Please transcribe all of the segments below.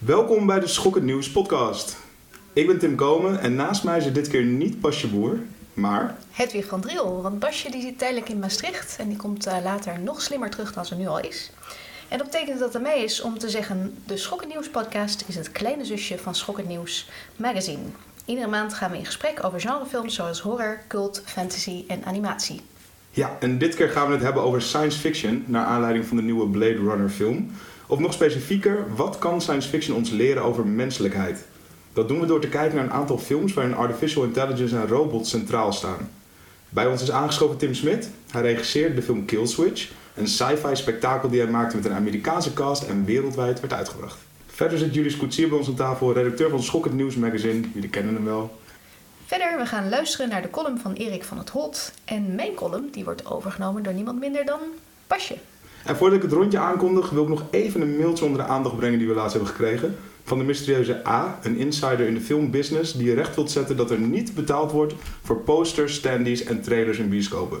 Welkom bij de Schokkend Nieuws podcast. Ik ben Tim Komen en naast mij zit dit keer niet Basje Boer, maar... Hedwig van Driel, want Basje die zit tijdelijk in Maastricht en die komt uh, later nog slimmer terug dan ze nu al is. En dat betekent dat er mee is om te zeggen, de Schokkend Nieuws podcast is het kleine zusje van Schokkend Nieuws magazine. Iedere maand gaan we in gesprek over genrefilms zoals horror, cult, fantasy en animatie. Ja, en dit keer gaan we het hebben over science fiction, naar aanleiding van de nieuwe Blade Runner film. Of nog specifieker, wat kan science fiction ons leren over menselijkheid? Dat doen we door te kijken naar een aantal films waarin artificial intelligence en robots centraal staan. Bij ons is aangeschoven Tim Smit. Hij regisseerde de film Kill Switch, een sci-fi spektakel die hij maakte met een Amerikaanse cast en wereldwijd werd uitgebracht. Verder zit Julius Koetsier bij ons aan tafel, redacteur van Schokkend Nieuws magazine. Jullie kennen hem wel. Verder, we gaan luisteren naar de column van Erik van het Holt. En mijn column die wordt overgenomen door niemand minder dan Pasje. En voordat ik het rondje aankondig, wil ik nog even een mailtje onder de aandacht brengen die we laatst hebben gekregen. Van de mysterieuze A, een insider in de filmbusiness die recht wilt zetten dat er niet betaald wordt voor posters, standees en trailers in bioscopen.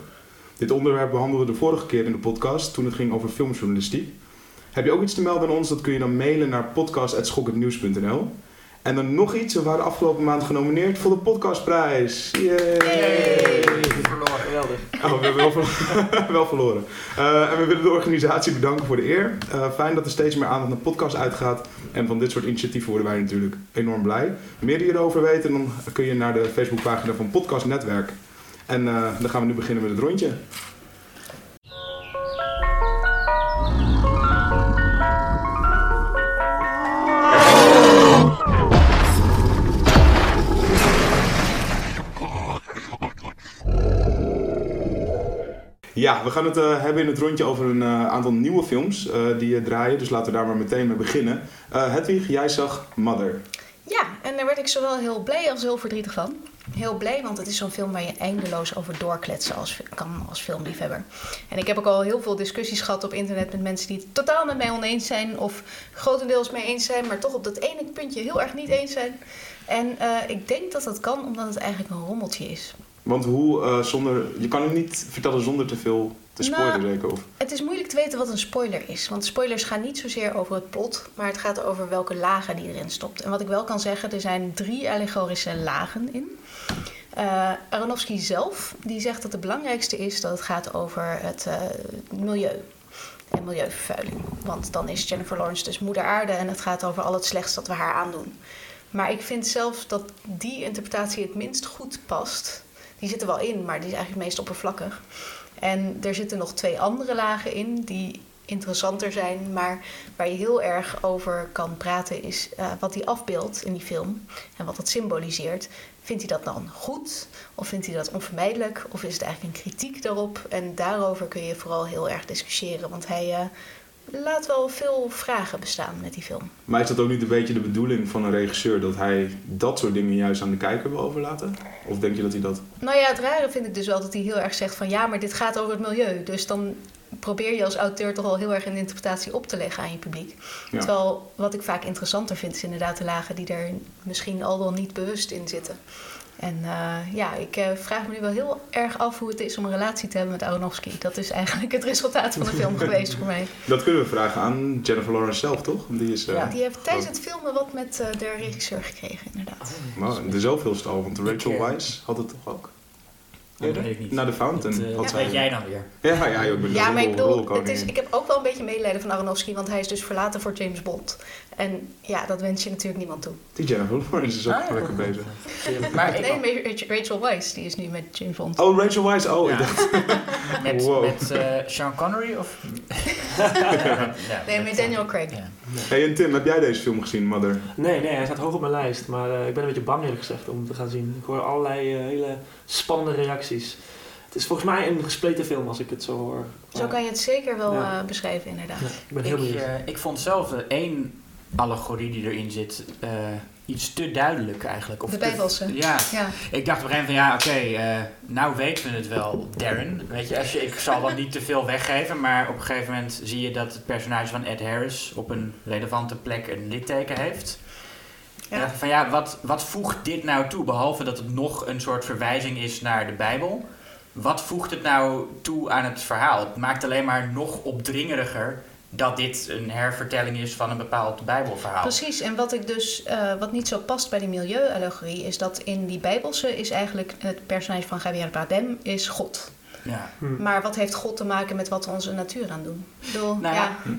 Dit onderwerp behandelden we de vorige keer in de podcast toen het ging over filmjournalistiek. Heb je ook iets te melden aan ons? Dat kun je dan mailen naar podcast.schokkendnieuws.nl. En dan nog iets. We waren afgelopen maand genomineerd voor de podcastprijs. Yay. Geweldig. We hebben wel, verloren. Uh, en we willen de organisatie bedanken voor de eer. Uh, fijn dat er steeds meer aandacht naar podcast uitgaat. En van dit soort initiatieven worden wij natuurlijk enorm blij. Meer hierover weten, dan kun je naar de Facebookpagina van Podcast Netwerk. En uh, dan gaan we nu beginnen met het rondje. Ja, we gaan het uh, hebben in het rondje over een uh, aantal nieuwe films uh, die draaien. Dus laten we daar maar meteen mee beginnen. Hedwig, jij zag Mother. Ja, en daar werd ik zowel heel blij als heel verdrietig van. Heel blij, want het is zo'n film waar je eindeloos over doorkletsen als, kan als filmliefhebber. En ik heb ook al heel veel discussies gehad op internet met mensen die het totaal met mij oneens zijn. Of grotendeels mee eens zijn, maar toch op dat ene puntje heel erg niet eens zijn. En ik denk dat dat kan omdat het eigenlijk een rommeltje is. Want hoe uh, zonder. Je kan het niet vertellen zonder te veel te spoileren, nou, zeker? Of? Het is moeilijk te weten wat een spoiler is. Want spoilers gaan niet zozeer over het plot, maar het gaat over welke lagen die erin stopt. En wat ik wel kan zeggen, er zijn drie allegorische lagen in. Uh, Aronofsky zelf die zegt dat het belangrijkste is dat het gaat over het uh, milieu en milieuvervuiling. Want dan is Jennifer Lawrence dus moeder aarde en het gaat over al het slechts dat we haar aandoen. Maar ik vind zelf dat die interpretatie het minst goed past die zitten wel in, maar die is eigenlijk meest oppervlakkig. En er zitten nog twee andere lagen in die interessanter zijn, maar waar je heel erg over kan praten, is uh, wat hij afbeeldt in die film en wat dat symboliseert. Vindt hij dat dan goed of vindt hij dat onvermijdelijk of is het eigenlijk een kritiek daarop? En daarover kun je vooral heel erg discussiëren, want hij uh, laat wel veel vragen bestaan met die film. Maar is dat ook niet een beetje de bedoeling van een regisseur dat hij dat soort dingen juist aan de kijker wil overlaten? Of denk je dat hij dat. Nou ja, het rare vind ik dus wel dat hij heel erg zegt van ja, maar dit gaat over het milieu. Dus dan probeer je als auteur toch al heel erg een interpretatie op te leggen aan je publiek. Ja. Terwijl wat ik vaak interessanter vind is inderdaad de lagen die er misschien al wel niet bewust in zitten. En uh, ja, ik uh, vraag me nu wel heel erg af hoe het is om een relatie te hebben met Aronofsky. Dat is eigenlijk het resultaat van de film geweest voor mij. Dat kunnen we vragen aan Jennifer Lawrence zelf, toch? Die, is, uh, ja, die heeft tijdens het filmen wat met de regisseur gekregen, inderdaad. Maar de zoveelste al, want Rachel Weisz had het toch ook? Ja, dat weet ik niet. Naar de Fountain. Dat, uh, wat weet jij dan weer? Ja, ja, ik ben ja maar ik bedoel, het is, ik heb ook wel een beetje medelijden van Aronofsky, want hij is dus verlaten voor James Bond. En ja, dat wens je natuurlijk niemand toe. Die Jennifer Lawrence is ook ah, lekker bezig. maar nee, Rachel Weisz, die is nu met James Bond. Oh, Rachel Weisz, oh, ja. ik dacht... met wow. met uh, Sean Connery of... nee, met Daniel Craig. Ja. Hey, en Tim, heb jij deze film gezien, Mother? Nee, nee, hij staat hoog op mijn lijst. Maar uh, ik ben een beetje bang eerlijk gezegd om te gaan zien. Ik hoor allerlei uh, hele spannende reacties. Het is volgens mij een gespleten film als ik het zo hoor. Zo kan je het zeker wel ja. uh, beschrijven, inderdaad. Ja, ik ben heel ik, uh, ik vond zelf één allegorie die erin zit uh, iets te duidelijk eigenlijk. Of de Bijbelse. Ja. ja. Ik dacht op een gegeven moment van ja, oké, okay, nou weten we het wel, Darren. Weet je, als je, ik zal dan niet te veel weggeven, maar op een gegeven moment zie je dat het personage van Ed Harris op een relevante plek een litteken heeft. Ja. van ja, wat, wat voegt dit nou toe? Behalve dat het nog een soort verwijzing is naar de Bijbel wat voegt het nou toe aan het verhaal? Het maakt alleen maar nog opdringeriger dat dit een hervertelling is van een bepaald Bijbelverhaal. Precies, en wat ik dus, eh, wat niet zo past bij die milieuallegorie, is dat in die Bijbelse is eigenlijk het personage van Javier Bardem is God. Ja. Hm. Maar wat heeft God te maken met wat we onze natuur aan doen? Ik bedoel, Nou ja. ja,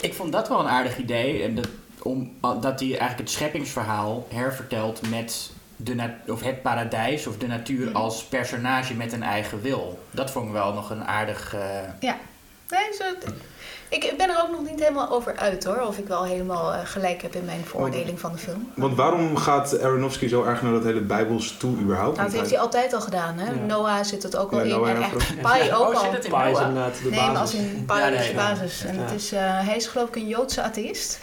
Ik vond dat wel een aardig idee. En dat, om, dat hij eigenlijk het scheppingsverhaal hervertelt met de of het paradijs of de natuur Mhm. als personage met een eigen wil. Dat vond ik wel nog een aardig. eh, Nee, zo, ik ben er ook nog niet helemaal over uit hoor, of ik wel helemaal eh, gelijk heb in mijn veroordeling van de film. Want waarom gaat Aronofsky zo erg naar dat hele Bijbels toe überhaupt? Nou, dat heeft hij altijd al gedaan, hè? Ja. Noah zit het ook al Ja, in. Noah en echt Pai ook Oh, al. zit het in Pa is inderdaad de Nee, maar als basis. in Pai Ja, is nee, de ja. basis. En Ja. het is, eh, hij is geloof ik een Joodse atheïst.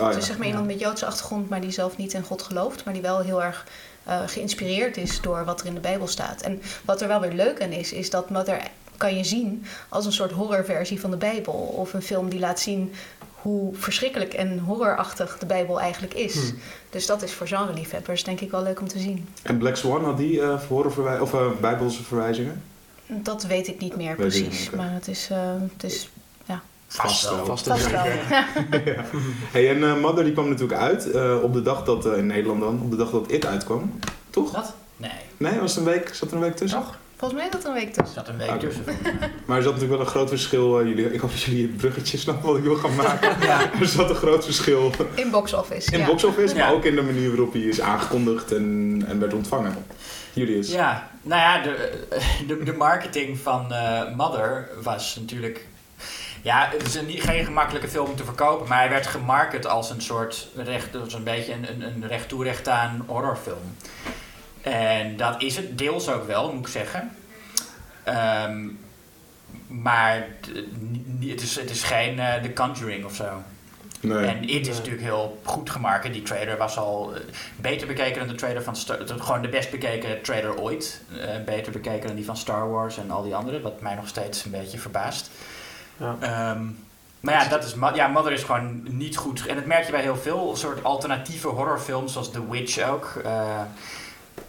Oh. Dus zeg maar iemand met Joodse achtergrond, maar die zelf niet in God gelooft. Maar die wel heel erg eh, geïnspireerd is door wat er in de Bijbel staat. En wat er wel weer leuk aan is, is dat Mother kan je zien als een soort horrorversie van de Bijbel. Of een film die laat zien hoe verschrikkelijk en horrorachtig de Bijbel eigenlijk is. Hmm. Dus dat is voor genreliefhebbers denk ik wel leuk om te zien. En Black Swan had die horrorverwij- of eh, Bijbelse verwijzingen? Dat weet ik niet meer Weet precies. niet. Maar het is, het is vast wel. Vast wel. Hey, en eh, Mother die kwam natuurlijk uit eh, op de dag dat, eh, in Nederland dan, op de dag dat It uitkwam. Toch? Wat? Nee. Nee, was een week, zat er een week tussen? Toch? Volgens mij is dat een week Er tussen. zat een week tussen. Maar er zat natuurlijk wel een groot verschil. eh, jullie, ik hoop dat jullie het bruggetje snappen wat ik wil gaan maken. Ja. er zat een groot verschil In box office. in ja. box office, maar ook in de manier waarop hij is aangekondigd en, en werd ontvangen. Julius. Ja, nou ja, de, de, de marketing van eh, Mother was natuurlijk. Ja, het is een, niet- geen gemakkelijke film om te verkopen, maar hij werd gemarket als een soort recht, was een beetje een, een, een recht toe recht aan horrorfilm. En dat is het deels ook wel, moet ik zeggen. Ehm, maar het, is, het is geen eh, The Conjuring of zo. Nee. En It is Nee. natuurlijk heel goed gemarket. Die trailer was al eh, beter bekeken dan de trailer van Star Gewoon de best bekeken trailer ooit. Eh, beter bekeken dan die van Star Wars en al die andere. Wat mij nog steeds een beetje verbaast. Ja. Ehm, maar ja, dat is, ja, Mother is gewoon niet goed. En dat merk je bij heel veel soort alternatieve horrorfilms, zoals The Witch ook. Eh,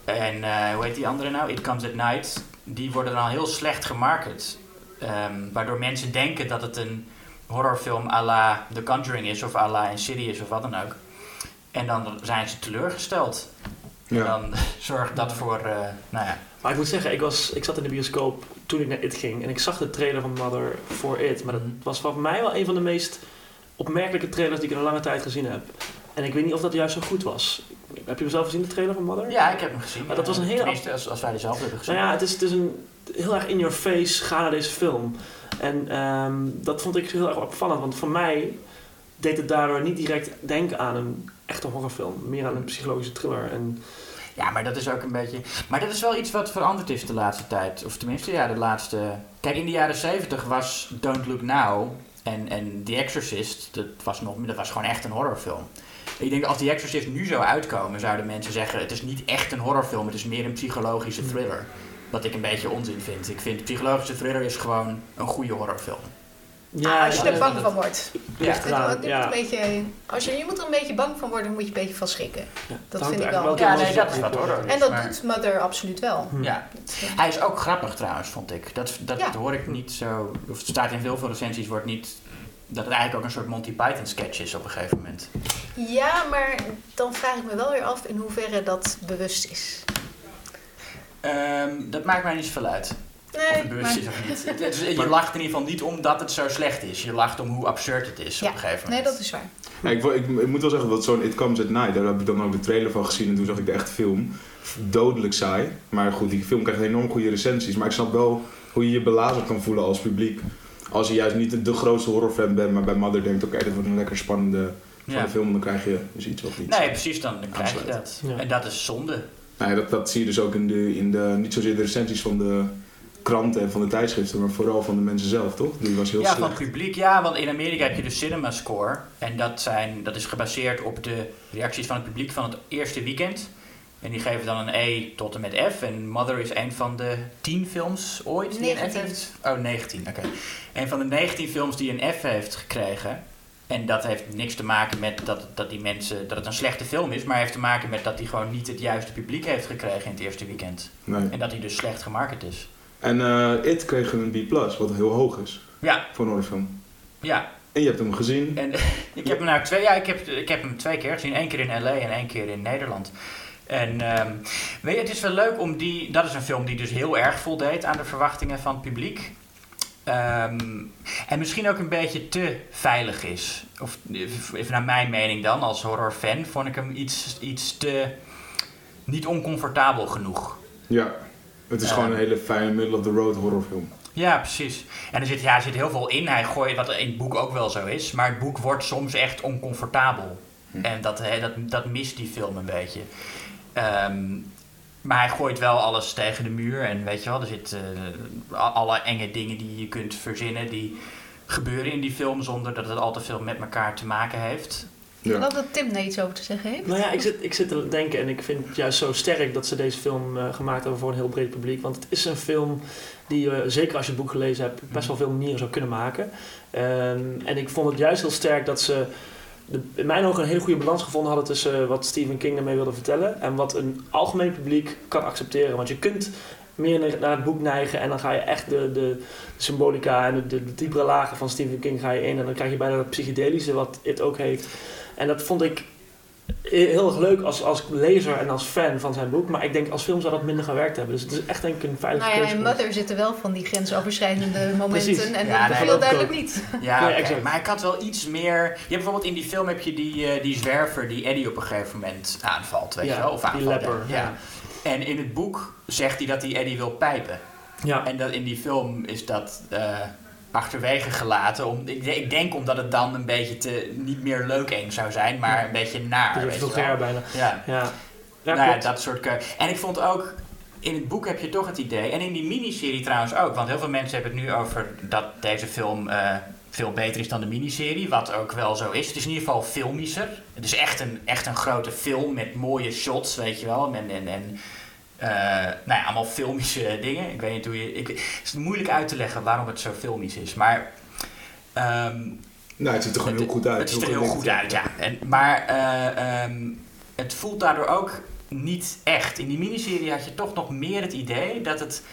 en eh, hoe heet die andere nou? It Comes at Night. Die worden dan heel slecht gemarket. Ehm, waardoor mensen denken dat het een horrorfilm à la The Conjuring is, of à la Insidious of wat dan ook. En dan zijn ze teleurgesteld. En Ja. dan zorgt dat voor, eh, nou ja. Maar ik moet zeggen, ik, was, ik zat in de bioscoop toen ik naar It ging. En ik zag de trailer van Mother voor It. Maar dat Mhm. was voor mij wel een van de meest opmerkelijke trailers die ik in een lange tijd gezien heb. En ik weet niet of dat juist zo goed was. Heb je hem zelf gezien, de trailer van Mother? Ja, ik heb hem gezien. Maar dat was een hele- Tenminste, als, als wij die zelf hebben gezien. Nou ja, het is, het is een heel erg in your face, ga naar deze film. En ehm, dat vond ik heel erg opvallend, want voor mij deed het daardoor niet direct denken aan een echte horrorfilm. Meer aan een psychologische thriller. En Ja, maar dat is ook een beetje. Maar dat is wel iets wat veranderd is de laatste tijd. Of tenminste, ja, de laatste. Kijk, in de jaren 70 was Don't Look Now en, en The Exorcist. Dat was, nog, dat was gewoon echt een horrorfilm. Ik denk als The Exorcist nu zou uitkomen, zouden mensen zeggen: het is niet echt een horrorfilm, het is meer een psychologische thriller. Wat ik een beetje onzin vind. Ik vind psychologische thriller is gewoon een goede horrorfilm. Ah, als je ja, er bang van wordt. Ja, ja. een beetje, als je, je moet er een beetje bang van worden, dan moet je een beetje van schrikken. ja, Dat vind ik wel. Ja, nee, dat is wat horror is. En dat maar- doet Mother absoluut wel. Hm. Ja. Hij is ook grappig trouwens, vond ik. Dat, dat Ja. hoor ik niet zo. Of het staat in veel veel recensies, wordt niet. Dat het eigenlijk ook een soort Monty Python sketch is op een gegeven moment. Ja, maar dan vraag ik me wel weer af in hoeverre dat bewust is. Ehm, dat maakt mij niet zoveel uit. Nee, bewust maar, is of niet. Het is- je lacht in ieder geval niet omdat het zo slecht is. Je lacht om hoe absurd het is Ja. op een gegeven nee, moment. dat is waar. Ja, ik, wil- ik, ik moet wel zeggen dat zo'n It Comes at Night, daar heb ik dan ook de trailer van gezien en toen zag ik de echte film. Dodelijk saai. Maar goed, die film krijgt enorm goede recensies. Maar ik snap wel hoe je je belazerd kan voelen als publiek. Als je juist niet de grootste horrorfan bent, maar bij Mother denkt, oké, dit wordt een lekker spannende van Ja. de film. Dan krijg je dus iets wat niet. Nee, precies, dan, dan krijg je dat. Ja. En dat is zonde. Nou ja, dat, dat zie je dus ook in de, in de, niet zozeer de recensies van de kranten en van de tijdschriften, maar vooral van de mensen zelf, toch? Die was heel ja, van het publiek. Ja, want in Amerika heb je de Cinema Score. En dat, zijn, dat is gebaseerd op de reacties van het publiek van het eerste weekend. En die geven dan een E tot en met F. En Mother is een van de 10 films ooit die een F 19. heeft. Oh, 19, oké. Een van de 19 films die een F heeft gekregen. En dat heeft niks te maken met dat, dat die mensen dat het een slechte film is, maar heeft te maken met dat hij gewoon niet het juiste publiek heeft gekregen in het eerste weekend. Nee. En dat hij dus slecht gemarket is. En eh It kreeg een B+, wat heel hoog is Ja, voor een horrorfilm. ja. En je hebt hem gezien. En ik heb hem nou twee, ja, ik heb, ik heb hem twee keer gezien. Eén keer in LA en één keer in Nederland. En ehm, weet je, het is wel leuk om die. Dat is een film die dus heel erg voldeed aan de verwachtingen van het publiek. Ehm, en misschien ook een beetje te veilig is. Of even naar mijn mening dan, als horrorfan, vond ik hem iets, iets te. niet oncomfortabel genoeg. Ja, het is gewoon een hele fijne middle-of-the-road horrorfilm. Ja, precies. En er zit, ja, er zit heel veel in. Hij gooit, wat in het boek ook wel zo is. Maar het boek wordt soms echt oncomfortabel. Hm. En dat, dat, dat mist die film een beetje. Ehm, maar hij gooit wel alles tegen de muur. En weet je wel, er zitten eh, alle enge dingen die je kunt verzinnen. Die gebeuren in die film zonder dat het al te veel met elkaar te maken heeft. Ik Ja. geloof dat Tim daar iets over te zeggen heeft. Nou ja, ik zit, ik zit te denken en ik vind het juist zo sterk dat ze deze film eh, gemaakt hebben voor een heel breed publiek. Want het is een film die je, zeker als je het boek gelezen hebt, best wel veel manieren zou kunnen maken. Ehm, en ik vond het juist heel sterk dat ze de, in mijn ogen een hele goede balans gevonden hadden tussen wat Stephen King ermee wilde vertellen en wat een algemeen publiek kan accepteren. Want je kunt meer naar- het boek neigen en dan ga je echt de, de symbolica en de, de, de diepere lagen van Stephen King ga je in en dan krijg je bijna dat psychedelische wat het ook heeft. En dat vond ik heel erg leuk als, als lezer en als fan van zijn boek. Maar ik denk als film zou dat minder gewerkt hebben. Dus het is echt denk ik een veilige Nou ja, keuze in. Mother zitten wel van die grensoverschrijdende momenten. Precies. En Ja, dat nee, dat duidelijk ook. niet. Ja, Nee, maar ik had wel iets meer... Je hebt bijvoorbeeld in die film heb je die, eh, die zwerver die Eddie op een gegeven moment aanvalt, weet je wel? Of die aanvalt, leper. ja. Ja. En in het boek zegt hij dat hij Eddie wil pijpen. Ja. En dat in die film is dat eh, achterwege gelaten. Om, ik, ik denk omdat het dan een beetje te, niet meer leuk eng zou zijn, maar een beetje naar. Dus weet vulgair bijna. Ja, Ja, ja nou ja, dat soort En ik vond ook, in het boek heb je toch het idee, en in die miniserie trouwens ook, want heel veel mensen hebben het nu over dat deze film eh, veel beter is dan de miniserie, wat ook wel zo is. Het is in ieder geval filmischer. Het is echt een, echt een grote film met mooie shots, weet je wel. En, en, en eh, nou ja, allemaal filmische dingen. Ik weet niet hoe je. Ik, het is moeilijk uit te leggen waarom het zo filmisch is, maar. ehm, Nou, het ziet er gewoon heel goed uit. Het ziet er heel goed goed uit, ja. En, maar eh, ehm, het voelt daardoor ook niet echt. In die miniserie had je toch nog meer het idee dat het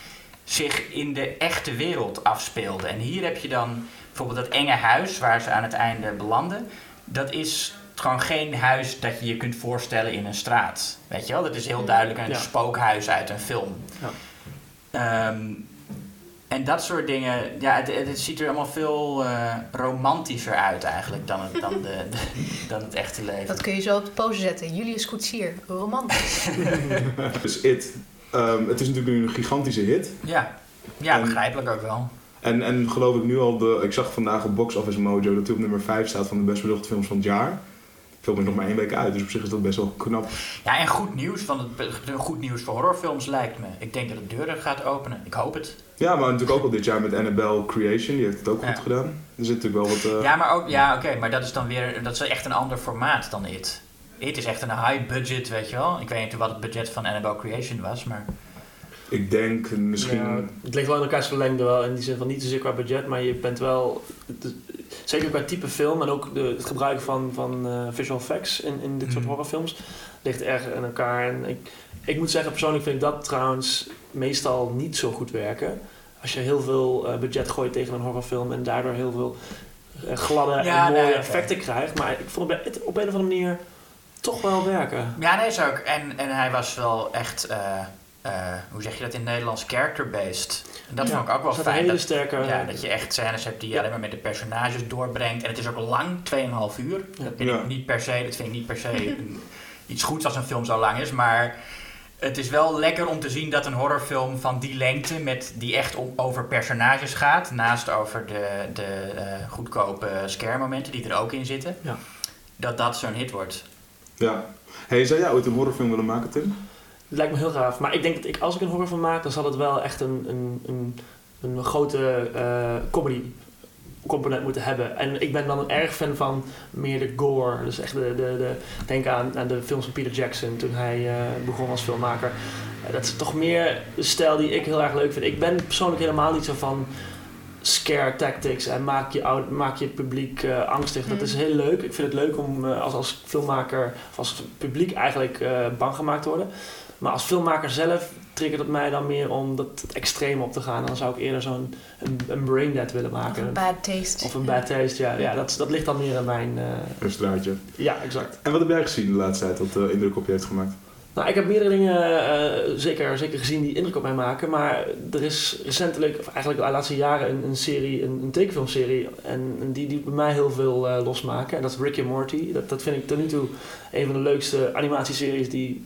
zich in de echte wereld afspeelde. En hier heb je dan bijvoorbeeld dat enge huis waar ze aan het einde belanden. Dat is gewoon geen huis dat je je kunt voorstellen in een straat. Weet je wel? Dat is heel duidelijk een Ja. spookhuis uit een film. Ja. Ehm, en dat soort dingen, ja, het, het, het ziet er allemaal veel eh, romantischer uit eigenlijk dan het, dan, de, de- dan het echte leven. Dat kun je zo op de pose zetten. Julius Koetsier, romantisch. Dus It, ehm, het is natuurlijk nu een gigantische hit. Ja, ja En- begrijpelijk ook wel. En, en geloof ik nu al, de, ik zag vandaag op Box Office Mojo dat hij op nummer 5 staat van de best bezochte films van het jaar. Film is nog maar één week uit, dus op zich is dat best wel knap. Ja, en goed nieuws, want het goed nieuws voor horrorfilms lijkt me. Ik denk dat het deuren gaat openen. Ik hoop het. Ja, maar natuurlijk ook al dit jaar met Annabelle Creation, die heeft het ook Ja. goed gedaan. Er zit natuurlijk wel wat... eh, Ja, maar ook, ja, oké, maar dat is dan weer, dat is echt een ander formaat dan It. It is echt een high budget, weet je wel. Ik weet niet wat het budget van Annabelle Creation was, maar... Ik denk misschien... Ja, het ligt wel in elkaars verlengde wel. In die zin van niet zozeer qua budget, maar je bent wel... Zeker qua type film en ook de, het gebruik van, van eh, visual effects in, in dit soort Mhm. horrorfilms ligt erg in elkaar. En ik, ik moet zeggen, persoonlijk vind ik dat trouwens meestal niet zo goed werken. Als je heel veel eh, budget gooit tegen een horrorfilm en daardoor heel veel eh, gladde Ja, en mooie nee, effecten krijgt. Maar ik vond het op een of andere manier toch wel werken. Ja, nee, zo ook. En, en hij was wel echt, eh, hoe zeg je dat in het Nederlands, character-based. En dat Ja, vond ik ook wel fijn. hele Dat, sterke... ja, dat je echt scènes hebt die je alleen maar met de personages doorbrengt. En het is ook lang, 2,5 uur. Dat, vind Ja. ik niet per se, dat vind ik niet per se een- iets goeds als een film zo lang is. Maar het is wel lekker om te zien dat een horrorfilm van die lengte, met, die echt om, over personages gaat, naast over de, de eh, goedkope scare-momenten die er ook in zitten, Ja. dat dat zo'n hit wordt. Ja. Hey, zou jij ooit een horrorfilm willen maken, Tim? Het lijkt me heel gaaf. Maar ik denk dat ik, als ik een horrorfilm maak, dan zal het wel echt een, een, een, een grote eh, comedy component moeten hebben. En ik ben dan een erg fan van meer de gore. Dus echt de, de, de denk aan, aan de films van Peter Jackson toen hij eh, begon als filmmaker. Eh, dat is toch meer de stijl die ik heel erg leuk vind. Ik ben persoonlijk helemaal niet zo van scare tactics en maak je, oud, maak je publiek angstig. Dat Mm. is heel leuk. Ik vind het leuk om als, als filmmaker of als publiek eigenlijk bang gemaakt te worden. Maar als filmmaker zelf triggert het mij dan meer om dat het extreem op te gaan. Dan zou ik eerder zo'n een, een brain dead willen Of maken. een bad taste. Of een bad taste, ja. ja dat, dat ligt dan meer in mijn... eh, Een straatje. ja, exact. En wat heb jij gezien de laatste tijd dat eh, indruk op je heeft gemaakt? Nou, ik heb meerdere dingen eh, zeker, zeker gezien die indruk op mij maken. Maar er is recentelijk, of eigenlijk de laatste jaren, een, een serie, een, een tekenfilmserie. En, en die, die bij mij heel veel eh, losmaken. En dat is Rick and Morty. Dat, dat vind ik tot nu toe een van de leukste animatieseries die,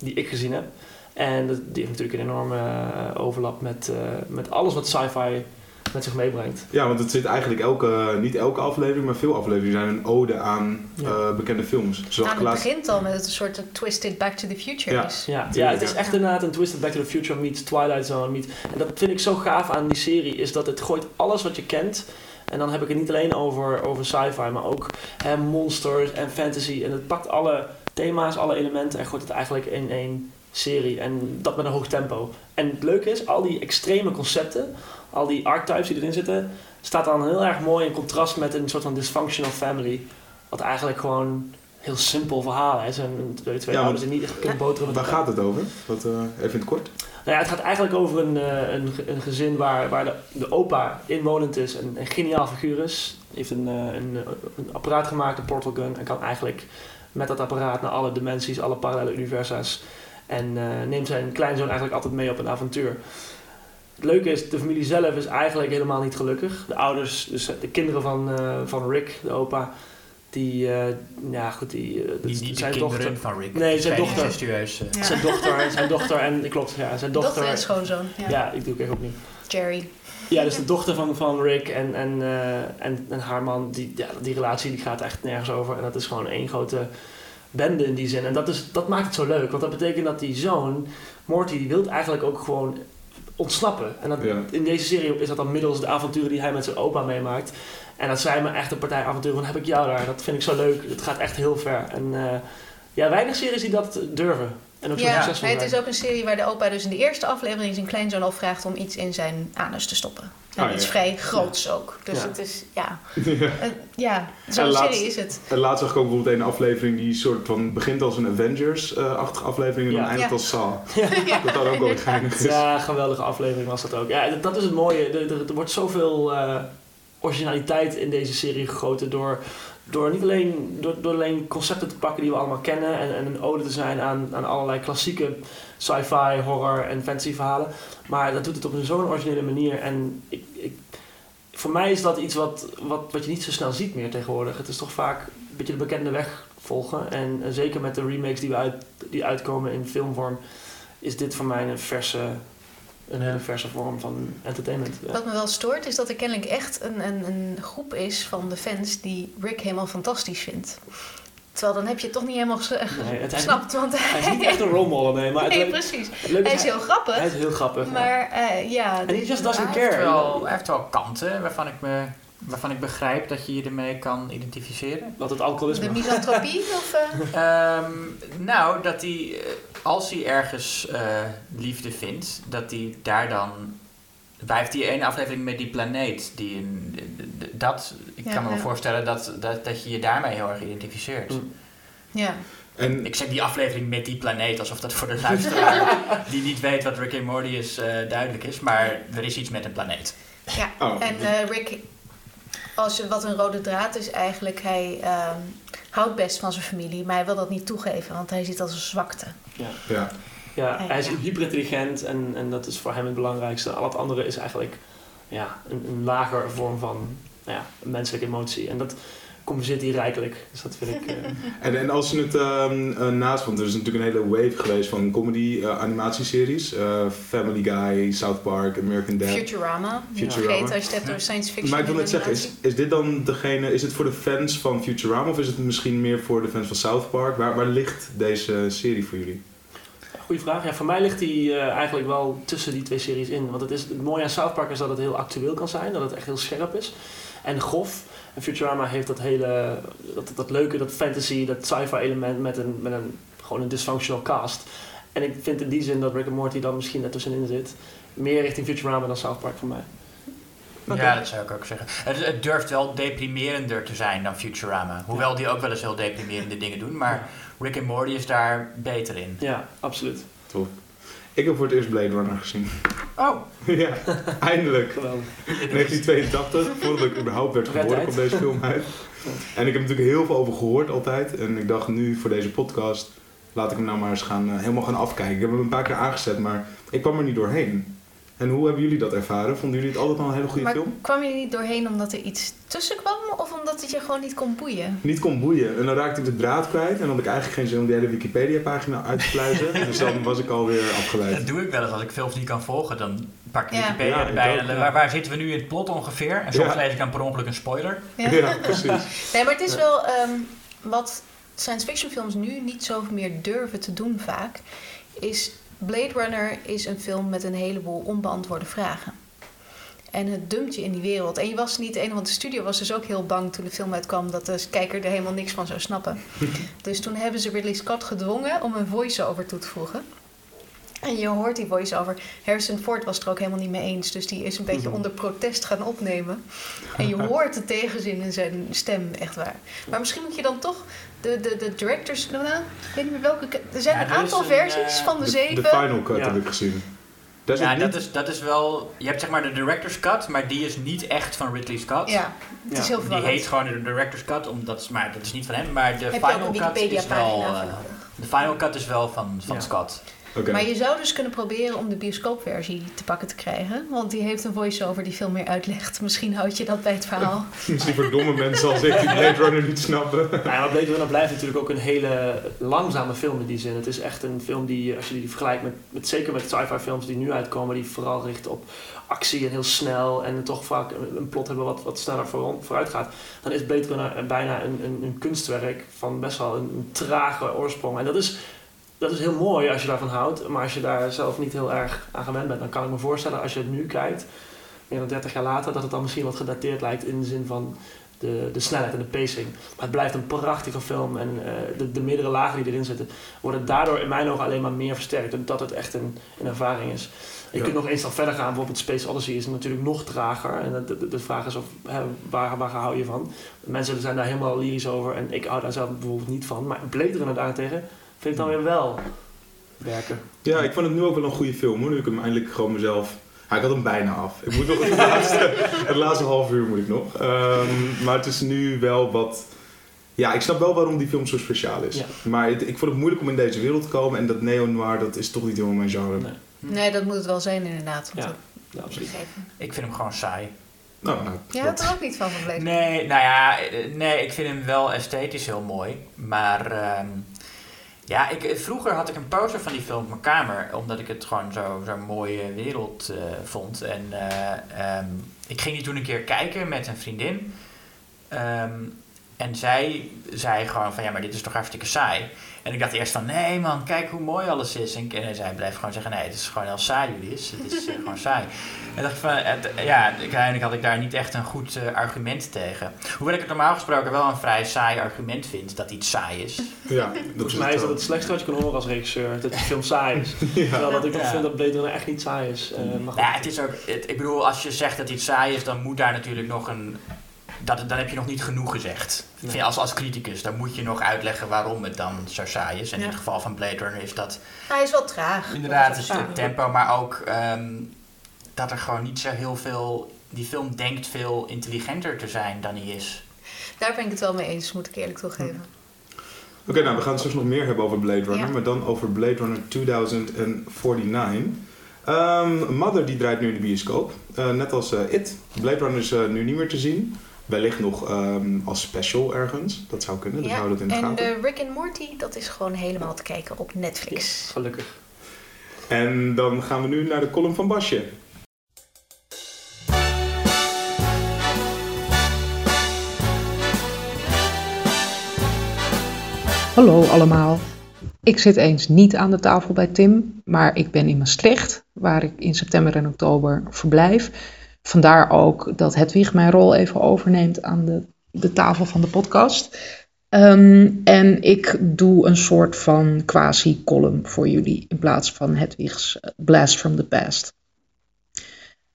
die ik gezien heb. En dat, die heeft natuurlijk een enorme eh, overlap met, eh, met alles wat sci-fi met zich meebrengt. Ja, want het zit eigenlijk elke, niet elke aflevering, maar veel afleveringen zijn een ode aan Ja. eh, bekende films. Zoals Nou, het laatst... begint al met het een soort twisted Back to the Future Ja. is. Ja, ja, het is ja. echt inderdaad een Twisted Back to the Future meets Twilight Zone meets... En dat vind ik zo gaaf aan die serie, is dat het gooit alles wat je kent... En dan heb ik het niet alleen over, over sci-fi, maar ook hè, monsters en fantasy. En het pakt alle thema's, alle elementen en gooit het eigenlijk in één serie. En dat met een hoog tempo. En het leuke is, al die extreme concepten, al die archetypes die erin zitten... staat dan heel erg mooi in contrast met een soort van dysfunctional family. Wat eigenlijk gewoon heel simpel verhaal is. En twee, twee Ja, ouders die niet echt kunnen boteren Waar gaat het over? Wat, eh, even in het kort. Nou ja, het gaat eigenlijk over een, eh, een, ge- een gezin waar, waar de, de opa inwonend is. Een, een geniaal figuur is. Hij heeft een, eh, een, eh, een apparaat gemaakt, een portal gun. En kan eigenlijk met dat apparaat naar alle dimensies, alle parallele universa's. En eh, neemt zijn kleinzoon eigenlijk altijd mee op een avontuur. Het leuke is, de familie zelf is eigenlijk helemaal niet gelukkig. De ouders, dus de kinderen van, eh, van Rick, de opa, die, eh, ja goed, die, zijn kinderen dochter. van Rick. Nee, zijn dochter. incestueus. Ja. Zijn dochter, zijn dochter en, klopt, ja, zijn dochter. Dochter en schoonzoon. Ja. Ja, ik doe het echt opnieuw. Jerry. Ja, dus de dochter van, van Rick en, en, eh, en, en haar man, die, ja, die relatie die gaat echt nergens over. En dat is gewoon één grote bende in die zin. En dat, is, dat maakt het zo leuk, want dat betekent dat die zoon, Morty, die wil eigenlijk ook gewoon ontsnappen. En dat, Ja. in deze serie is dat dan middels de avonturen die hij met zijn opa meemaakt. En dat zijn me echt een partij avonturen van heb ik jou daar. Dat vind ik zo leuk. Het gaat echt heel ver. En eh, ja, weinig series die dat durven. En ook zo Ja, nee, het is ook een serie waar de opa dus in de eerste aflevering zijn kleinzoon al vraagt om iets in zijn anus te stoppen. En Ah, iets ja. vrij groots ook. Dus Ja. het is, ja, ja. zo'n laatst- serie is het. En laatst zag ik ook bijvoorbeeld een aflevering die soort van begint als een Avengers-achtige aflevering en dan eindigt Ja. als Saw. Ja. Dat had ook wel geinig is. Ja, geweldige aflevering was dat ook. Ja, dat- dat is het mooie. Er, er, er wordt zoveel eh, originaliteit in deze serie gegoten door, door niet alleen, door, door alleen concepten te pakken die we allemaal kennen en, en een ode te zijn aan, aan allerlei klassieke sci-fi, horror en fantasy verhalen. Maar dat doet het op een zo'n originele manier. En ik, ik, voor mij is dat iets wat, wat, wat je niet zo snel ziet meer tegenwoordig. Het is toch vaak een beetje de bekende weg volgen. En, zeker met de remakes die, we uit, die uitkomen in filmvorm, is dit voor mij een verse, een hele verse vorm van entertainment. Ja. Wat me wel stoort is dat er kennelijk echt een, een, een groep is van de fans die Rick helemaal fantastisch vindt. Terwijl dan heb je het toch niet helemaal Nee, hij, gesnapt. Want hij is niet echt een rolmodel, nee. Maar het, nee, leuk- precies. het leuke Hij is heel grappig. hij is heel grappig. ja. Maar eh, ja. En he just doesn't Hij heeft, care. wel, hij heeft wel kanten waarvan ik, me, waarvan ik begrijp dat je je ermee kan identificeren. Wat het alcoholisme. De misantropie of... eh, Ehm, nou, dat hij, eh, als hij ergens eh, liefde vindt, dat hij daar dan... Wij heeft die ene aflevering met die planeet. Die een, dat, ik Ja, kan me ja. voorstellen dat, dat, dat je je daarmee heel erg identificeert. Mm. ja. En Ik zeg die aflevering met die planeet alsof dat voor de luisteraar die niet weet wat Rick and Morty is eh, duidelijk is. Maar er is iets met een planeet. ja. Oh. En eh, Rick, als je, wat een rode draad is eigenlijk, hij ehm, houdt best van zijn familie, maar hij wil dat niet toegeven, want hij ziet dat als een zwakte. ja, Ja, hij is Ja. hyperintelligent en, en dat is voor hem het belangrijkste. Al het andere is eigenlijk ja, een, een lager vorm van nou ja, menselijke emotie. En dat compenseert hij rijkelijk. Dus dat vind ik... eh, en, en als je het ehm, eh, naast, want er is natuurlijk een hele wave geweest van comedy eh, animatieseries. Eh, Family Guy, South Park, American Dad. Futurama, Futurama. vergeten als je het hebt over science fiction. Maar ik wil net zeggen, is, is dit dan degene, is het voor de fans van Futurama of is het misschien meer voor de fans van South Park? Waar, waar ligt deze serie voor jullie? Goeie vraag. Ja, voor mij ligt die eh, eigenlijk wel tussen die twee series in. Want het, is, het mooie aan South Park is dat het heel actueel kan zijn. Dat het echt heel scherp is. En grof. En Futurama heeft dat hele... Dat, dat leuke, dat fantasy, dat sci-fi element met een, met een... Gewoon een dysfunctional cast. En ik vind in die zin dat Rick and Morty dan misschien ertussenin zit. Meer richting Futurama dan South Park voor mij. Ja, dat zou ik ook zeggen. Het, het durft wel deprimerender te zijn dan Futurama. Hoewel die ook wel eens heel deprimerende dingen doen. Maar Rick and Morty is daar beter in. Ja, absoluut. Top. Ik heb voor het eerst Blade Runner gezien. Oh, ja, eindelijk. Geweldig. 1982, voordat ik überhaupt werd geboren, kwam deze film uit. En ik heb natuurlijk heel veel over gehoord altijd. En ik dacht nu voor deze podcast, laat ik hem nou maar eens gaan, eh, helemaal gaan afkijken. Ik heb hem een paar keer aangezet, maar ik kwam er niet doorheen. En hoe hebben jullie dat ervaren? Vonden jullie het altijd al een hele goede Maar film? kwam je niet doorheen omdat er iets tussen kwam of omdat het je gewoon niet kon boeien? Niet kon boeien. En dan raakte ik de draad kwijt. En dan had ik eigenlijk geen zin om die hele Wikipedia-pagina uit te pluizen. dus dan was ik alweer afgeleid. dat doe ik wel eens. Als ik films niet kan volgen, dan pak ik Ja. Wikipedia Ja, erbij. en waar, waar zitten we nu in het plot ongeveer? En soms Ja. lees ik dan per ongeluk een spoiler. Ja. Ja, precies. Nee, maar het is wel ehm, wat science fiction films nu niet zo meer durven te doen vaak. Is Blade Runner is een film met een heleboel onbeantwoorde vragen. En het dumpt je in die wereld. En je was niet de enige, want de studio was dus ook heel bang toen de film uitkwam dat de kijker er helemaal niks van zou snappen. dus toen hebben ze Ridley Scott gedwongen om een voice-over toe te voegen. En je hoort die voice-over. Harrison Ford was het er ook helemaal niet mee eens. Dus die is een beetje Mhm. onder protest gaan opnemen. En je hoort de tegenzin in zijn stem, echt waar. Maar misschien moet je dan toch de, de, de directors... Nou, ik weet niet meer welke... Er zijn Ja, een er aantal versies eh, van de, De, zeven. de final cut Ja. heb ik gezien. Dat is ja, dat is, dat is wel... Je hebt zeg maar de director's cut, maar die is niet echt van Ridley Scott. Ja, het is heel Die verwarrend. heet gewoon de director's cut, omdat, maar dat is niet van hem. Maar de Heb final cut is wel... Eh, de final cut is wel van, van Ja. Scott. Maar je zou dus kunnen proberen om de bioscoopversie te pakken te krijgen. Want die heeft een voice-over die veel meer uitlegt. Misschien houd je dat bij het verhaal. Misschien voor domme mensen als ik die Blade Runner niet snappen. Nou ja, maar Blade Runner blijft natuurlijk ook een hele langzame film in die zin. Het is echt een film die, als je die vergelijkt met, met zeker met sci-fi films die nu uitkomen, die vooral richten op actie en heel snel en toch vaak een, een plot hebben wat, wat sneller voor, vooruit gaat, dan is Blade Runner bijna een, een, een kunstwerk van best wel een, een trage oorsprong. En dat is, dat is heel mooi als je daarvan houdt, maar als je daar zelf niet heel erg aan gewend bent, dan kan ik me voorstellen als je het nu kijkt, meer dan 30 jaar later, dat het dan misschien wat gedateerd lijkt in de zin van de, de snelheid en de pacing. Maar het blijft een prachtige film en eh, de, de meerdere lagen die erin zitten, worden daardoor in mijn ogen alleen maar meer versterkt. Dat het echt een, een ervaring is. Je Ja. kunt nog één stap verder gaan. Bijvoorbeeld Space Odyssey is natuurlijk nog trager. En de, de, de vraag is of, hè, waar, waar hou je van? Mensen zijn daar helemaal lyrisch over. En ik hou daar zelf bijvoorbeeld niet van. Maar Blade Runner daarentegen vind ik dan weer wel werken. Ja, ik vond het nu ook wel een goede film hoor. Nu ik hem eindelijk gewoon mezelf. Ja, ik had hem bijna af. Ik moet nog het laatste, het laatste half uur moet ik nog. Ehm, maar het is nu wel wat. Ja, ik snap wel waarom die film zo speciaal is. Ja. Maar het- ik vond het moeilijk om in deze wereld te komen. En dat neo-noir, dat is toch niet helemaal mijn genre. Nee. Nee, dat moet het wel zijn inderdaad. Ja, absoluut. Ik vind hem gewoon saai. Nou, nou, Jij had er ook niet van gebleven. Nee, nou ja, eh, nee, ik vind hem wel esthetisch heel mooi. Maar ehm, ja, ik, eh, vroeger had ik een poster van die film op mijn kamer. Omdat ik het gewoon zo'n zo mooie wereld eh, vond. En eh, ehm, ik ging die toen een keer kijken met een vriendin. Ehm, en zij zei gewoon van ja, maar dit is toch hartstikke saai. En ik dacht eerst van nee man, kijk hoe mooi alles is. En, en zij bleef gewoon zeggen nee, het is gewoon heel saai jullie is. Het is eh, gewoon saai. En dacht ik van, het, ja, uiteindelijk had ik daar niet echt een goed eh, argument tegen. Hoewel ik het normaal gesproken wel een vrij saai argument vind dat iets saai is. ja, Volgens mij is dat het slechtste wat je kan horen als regisseur. Dat de film saai is. Terwijl dat ik Ja. vind dat Blade Runner echt niet saai is. Eh, maar goed. Nou ja, het is ook, het- ik bedoel, als je zegt dat iets saai is, dan moet daar natuurlijk nog een. Dat, dan heb je nog niet genoeg gezegd. Ik Nee. vind, als, als criticus, dan moet je nog uitleggen waarom het dan zo saai is. En in het geval van Blade Runner is dat Hij is wel traag. inderdaad het, tempo, maar ook ehm, dat er gewoon niet zo heel veel. Die film denkt veel intelligenter te zijn dan hij is. Daar ben ik het wel mee eens, moet ik eerlijk toegeven. Oké, nou we gaan het straks nog meer hebben over Blade Runner, Ja. maar dan over Blade Runner 2049. Ehm, Mother die draait nu in de bioscoop, Eh, net als eh, It. Blade Runner is eh, nu niet meer te zien. Wellicht nog ehm, als special ergens, dat zou kunnen, dus Ja, hou dat in de En gaten. de Rick and Morty, dat is gewoon helemaal te kijken op Netflix. Gelukkig. En dan gaan we nu naar de column van Basje. Hallo allemaal. Ik zit eens niet aan de tafel bij Tim, maar ik ben in Maastricht, waar ik in september en oktober verblijf. Vandaar ook dat Hedwig mijn rol even overneemt aan de, de tafel van de podcast. Ehm, en ik doe een soort van quasi-column voor jullie in plaats van Hedwig's eh, Blast from the Past.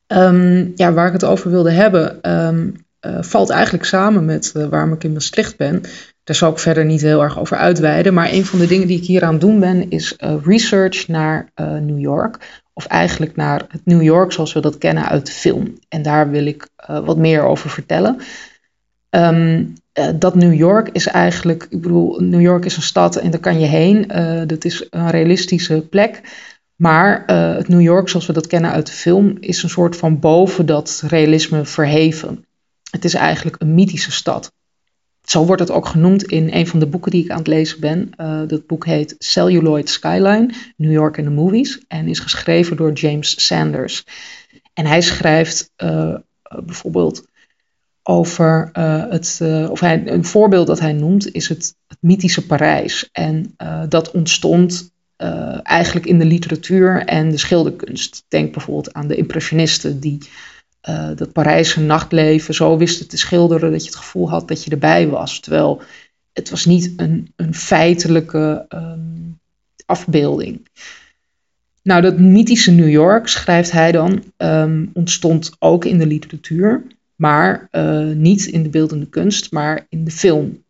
Ehm, ja, waar ik het over wilde hebben, ehm, eh, valt eigenlijk samen met eh, waarom ik in Maastricht ben. Daar zal ik verder niet heel erg over uitweiden. Maar een van de dingen die ik hier aan doen ben, is research naar New York. Of eigenlijk naar het New York zoals we dat kennen uit de film. En daar wil ik uh, wat meer over vertellen. Um, dat New York is eigenlijk, ik bedoel, New York is een stad en daar kan je heen. dat is een realistische plek. Maar het New York zoals we dat kennen uit de film is een soort van boven dat realisme verheven. Het is eigenlijk een mythische stad. Zo wordt het ook genoemd in een van de boeken die ik aan het lezen ben. Uh, dat boek heet Celluloid Skyline, New York and the Movies. En is geschreven door James Sanders. En hij schrijft uh, bijvoorbeeld over het, of hij, een voorbeeld dat hij noemt is het, het mythische Parijs. En dat ontstond eigenlijk in de literatuur en de schilderkunst. Denk bijvoorbeeld aan de impressionisten die uh, dat Parijse nachtleven zo wisten te schilderen dat je het gevoel had dat je erbij was. Terwijl het was niet een, een feitelijke um, afbeelding. Nou, dat mythische New York, schrijft hij dan, um, ontstond ook in de literatuur, maar uh, niet in de beeldende kunst, maar in de film.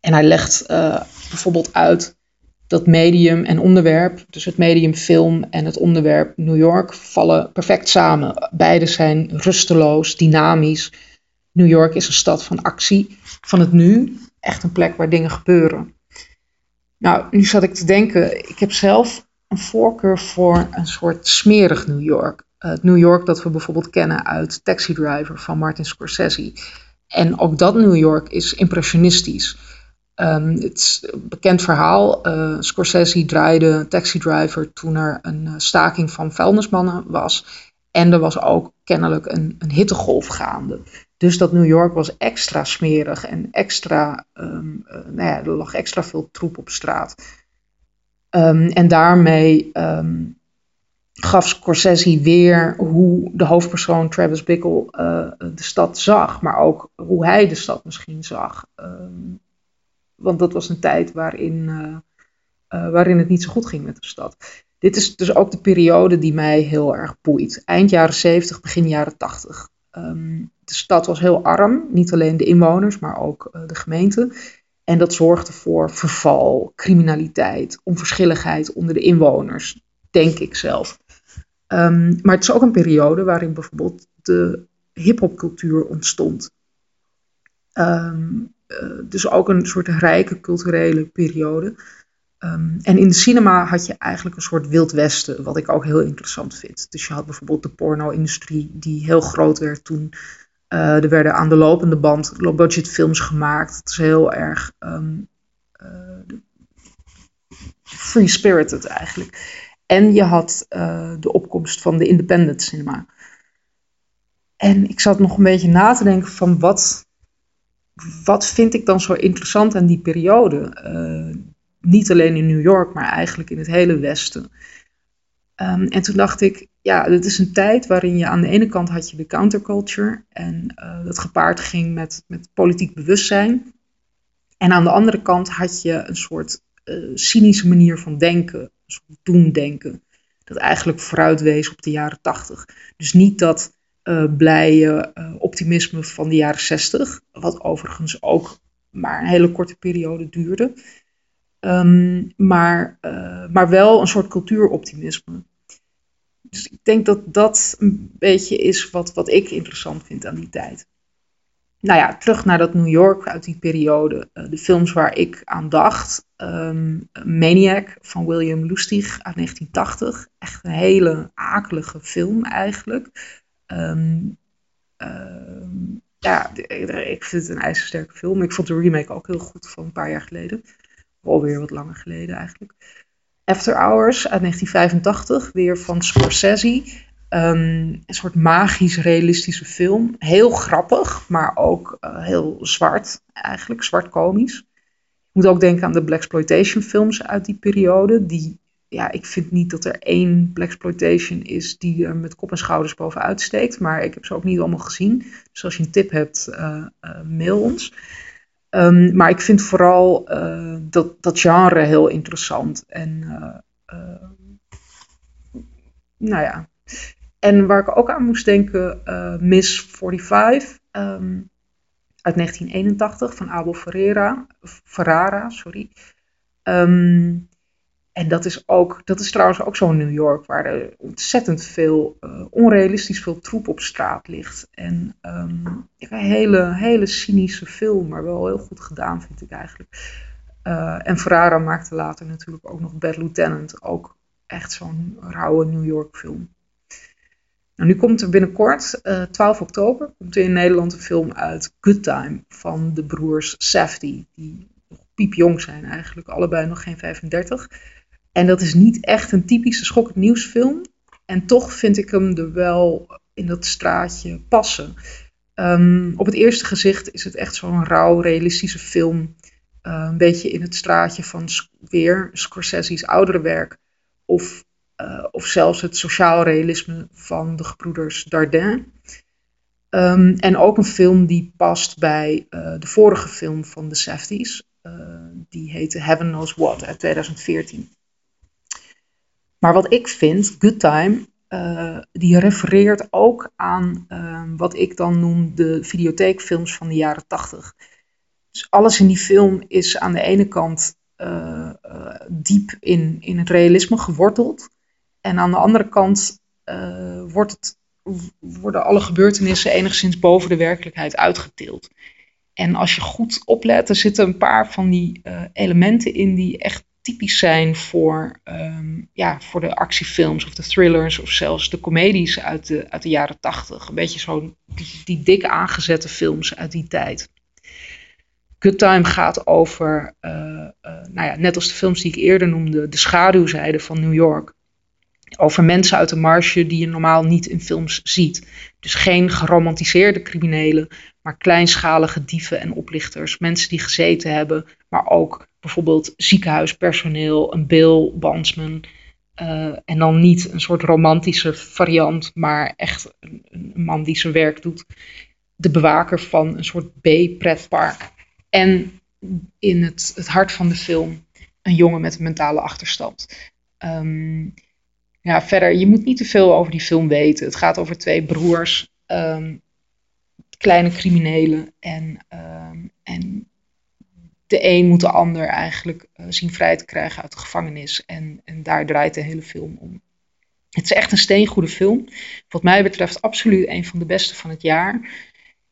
En hij legt uh, bijvoorbeeld uit dat medium en onderwerp, dus het medium film en het onderwerp New York, vallen perfect samen. Beide zijn rusteloos, dynamisch. New York is een stad van actie, van het nu, echt een plek waar dingen gebeuren. Nou, nu zat ik te denken, ik heb zelf een voorkeur voor een soort smerig New York. Het New York dat we bijvoorbeeld kennen uit Taxi Driver van Martin Scorsese. En ook dat New York is impressionistisch. Um, het is een bekend verhaal. Uh, Scorsese draaide Taxi Driver toen er een uh, staking van vuilnismannen was. En er was ook kennelijk een, een hittegolf gaande. Dus dat New York was extra smerig en extra, um, uh, nou ja, er lag extra veel troep op straat. Um, en daarmee gaf Scorsese weer hoe de hoofdpersoon Travis Bickle de stad zag, maar ook hoe hij de stad misschien zag. Want dat was een tijd waarin, uh, uh, waarin het niet zo goed ging met de stad. Dit is dus ook de periode die mij heel erg boeit. Eind jaren 70, begin jaren 80. Um, ehm, de stad was heel arm, niet alleen de inwoners, maar ook uh, de gemeente. En dat zorgde voor verval, criminaliteit, onverschilligheid onder de inwoners, denk ik zelf. Um, maar het is ook een periode waarin bijvoorbeeld de hip-hopcultuur ontstond. Um, dus ook een soort rijke culturele periode. Um, en in de cinema had je eigenlijk een soort Wild Westen, wat ik ook heel interessant vind. Dus je had bijvoorbeeld de porno-industrie, die heel groot werd toen. Uh, er werden aan de lopende band low-budget films gemaakt. Het is heel erg um, uh, free-spirited eigenlijk. En je had de opkomst van de independent cinema. En ik zat nog een beetje na te denken van wat wat vind ik dan zo interessant aan die periode? Uh, niet alleen in New York, maar eigenlijk in het hele Westen. Um, en toen dacht ik, ja, dit is een tijd waarin je aan de ene kant had je de counterculture en uh, dat gepaard ging met, met politiek bewustzijn. En aan de andere kant had je een soort uh, cynische manier van denken, een soort doemdenken, dat eigenlijk vooruitwees op de jaren tachtig. Dus niet dat uh, blije uh, optimisme van de jaren 60, wat overigens ook maar een hele korte periode duurde. Um, maar, uh, maar wel een soort cultuuroptimisme. Dus ik denk dat dat een beetje is wat, wat ik interessant vind aan die tijd. Nou ja, terug naar dat New York uit die periode. de films waar ik aan dacht. Um, Maniac van William Lustig uit 1980. Echt een hele akelige film eigenlijk. Um, ja, ik vind het een ijzersterke film. Ik vond de remake ook heel goed van een paar jaar geleden. Alweer wat langer geleden eigenlijk. After Hours uit 1985, weer van Scorsese. Um, een soort magisch realistische film. Heel grappig, maar ook uh, heel zwart eigenlijk, zwart komisch. Ik moet ook denken aan de Blaxploitation films uit die periode, die ja, ik vind niet dat er één Blaxploitation is die er met kop en schouders bovenuit steekt. Maar ik heb ze ook niet allemaal gezien. Dus als je een tip hebt, uh, uh, mail ons. Um, maar ik vind vooral uh, dat, dat genre heel interessant. En nou ja. En waar ik ook aan moest denken, Miss 45. Um, uit 1981 van Abel Ferreira, Ferrara. Sorry. Ehm, en dat is, ook, dat is trouwens ook zo'n New York waar er ontzettend veel, uh, onrealistisch veel troep op straat ligt. En um, een hele, hele cynische film, maar wel heel goed gedaan vind ik eigenlijk. Uh, en Ferrara maakte later natuurlijk ook nog Bad Lieutenant, ook echt zo'n rauwe New York film. Nou, nu komt er binnenkort, uh, 12 oktober, komt er in Nederland een film uit, Good Time, van de broers Safdie, die nog piepjong zijn eigenlijk, allebei nog geen 35. En dat is niet echt een typische schokkend nieuwsfilm. En toch vind ik hem er wel in dat straatje passen. Um, op het eerste gezicht is het echt zo'n rauw, realistische film. Uh, een beetje in het straatje van weer Scorsese's oudere werk. Of, uh, of zelfs het sociaal realisme van de gebroeders Dardenne. Um, en ook een film die past bij uh, de vorige film van de Safdies. die heette Heaven Knows What uit 2014. Maar wat ik vind, Good Time, uh, die refereert ook aan uh, wat ik dan noem de videotheekfilms van de jaren 80. Dus alles in die film is aan de ene kant uh, diep in, in het realisme geworteld. En aan de andere kant wordt het, worden alle gebeurtenissen enigszins boven de werkelijkheid uitgetild. En als je goed oplet, er zitten een paar van die elementen in die echt typisch zijn voor, um, ja, voor de actiefilms of de thrillers of zelfs de comedies uit de, uit de jaren tachtig. Een beetje zo die, die dik aangezette films uit die tijd. Good Time gaat over, uh, uh, nou ja, net als de films die ik eerder noemde, de schaduwzijde van New York. Over mensen uit de marge die je normaal niet in films ziet. Dus geen geromantiseerde criminelen, maar kleinschalige dieven en oplichters. Mensen die gezeten hebben, maar ook bijvoorbeeld ziekenhuispersoneel, een Bill Bansman. Uh, en dan niet een soort romantische variant, maar echt een, man die zijn werk doet. De bewaker van een soort B-pretpark. En in het, het hart van de film een jongen met een mentale achterstand. Um, ja, verder, je moet niet te veel over die film weten. Het gaat over twee broers, um, kleine criminelen. En, um, en de een moet de ander eigenlijk uh, zien vrij te krijgen uit de gevangenis. En, en daar draait de hele film om. Het is echt een steengoede film. Wat mij betreft absoluut een van de beste van het jaar.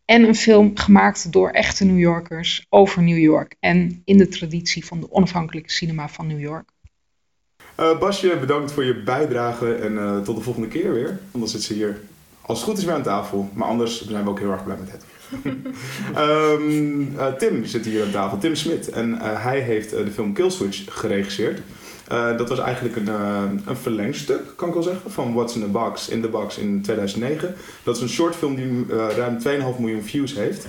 En een film gemaakt door echte New Yorkers over New York. En in de traditie van de onafhankelijke cinema van New York. Uh, Basje, bedankt voor je bijdrage en uh, tot de volgende keer weer. Anders zit ze hier als het goed is weer aan tafel. Maar anders zijn we ook heel erg blij met het. Um, uh, Tim zit hier aan tafel, Tim Smit. En uh, hij heeft uh, de film Killswitch geregisseerd. dat was eigenlijk een, een verlengstuk, kan ik wel zeggen, van What's in the Box, in the Box in 2009. Dat is een shortfilm die ruim 2,5 miljoen views heeft.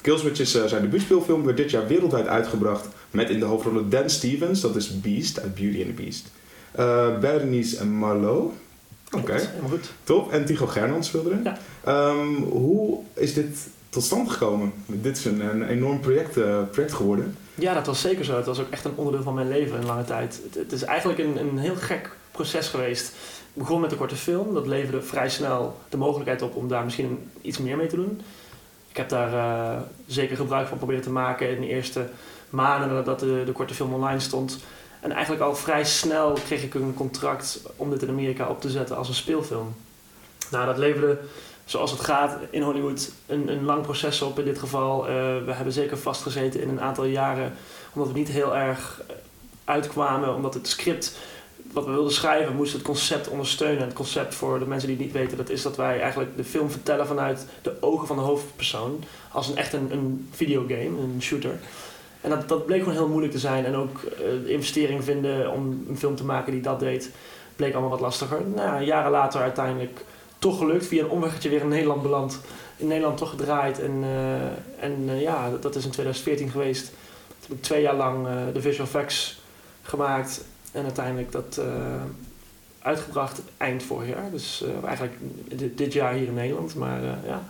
Killswitch is zijn debuutspeelfilm, werd dit jaar wereldwijd uitgebracht met in de hoofdrollen Dan Stevens, dat is Beast uit Beauty and the Beast. Bernice en Marlowe. Oké, okay. goed. Top. En Tycho Gernand speelde erin. Ja. Um, hoe is dit tot stand gekomen? Dit is een, een enorm project, uh, project geworden. Ja, dat was zeker zo. Het was ook echt een onderdeel van mijn leven in lange tijd. Het, is eigenlijk een, een heel gek proces geweest. Ik begon met een korte film. Dat leverde vrij snel de mogelijkheid op om daar misschien iets meer mee te doen. Ik heb daar uh, zeker gebruik van proberen te maken in de eerste maanden nadat de, de korte film online stond. En eigenlijk al vrij snel kreeg ik een contract om dit in Amerika op te zetten als een speelfilm. Nou, dat leverde, zoals het gaat in Hollywood, een, een lang proces op in dit geval. Uh, we hebben zeker vastgezeten in een aantal jaren, omdat we niet heel erg uitkwamen, omdat het script wat we wilden schrijven, moest het concept ondersteunen. Het concept voor de mensen die het niet weten, dat is dat wij eigenlijk de film vertellen vanuit de ogen van de hoofdpersoon. Als een echt een, een videogame, een shooter. En dat, dat bleek gewoon heel moeilijk te zijn. En ook uh, de investering vinden om een film te maken die dat deed, bleek allemaal wat lastiger. Nou, jaren later uiteindelijk toch gelukt. Via een omweggetje weer in Nederland beland. In Nederland toch gedraaid. En, uh, en uh, ja, dat, dat, is in 2014 geweest. Toen heb ik twee jaar lang de visual effects gemaakt. En uiteindelijk dat uitgebracht eind vorig jaar. Dus eigenlijk dit, dit, jaar hier in Nederland. Maar ja...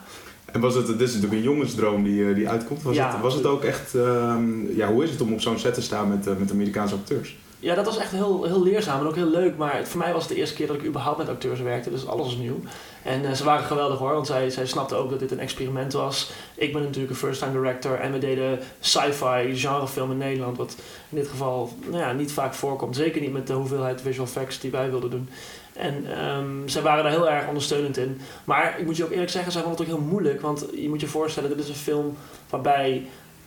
En was het, dit is natuurlijk een jongensdroom die, die uitkomt. Was, Ja, het, was het ook echt, um, ja, hoe is het om op zo'n set te staan met, met Amerikaanse acteurs? Ja, dat was echt heel, heel leerzaam en ook heel leuk. Maar voor mij was het de eerste keer dat ik überhaupt met acteurs werkte. Dus alles was nieuw. En eh, ze waren geweldig hoor, want zij, zij snapten ook dat dit een experiment was. Ik ben natuurlijk een first-time director en we deden sci-fi genrefilm in Nederland. Wat in dit geval nou ja, niet vaak voorkomt. Zeker niet met de hoeveelheid visual effects die wij wilden doen. En um, zij waren daar heel erg ondersteunend in. Maar ik moet je ook eerlijk zeggen, zij vonden het ook heel moeilijk. Want je moet je voorstellen, dit is een film waarbij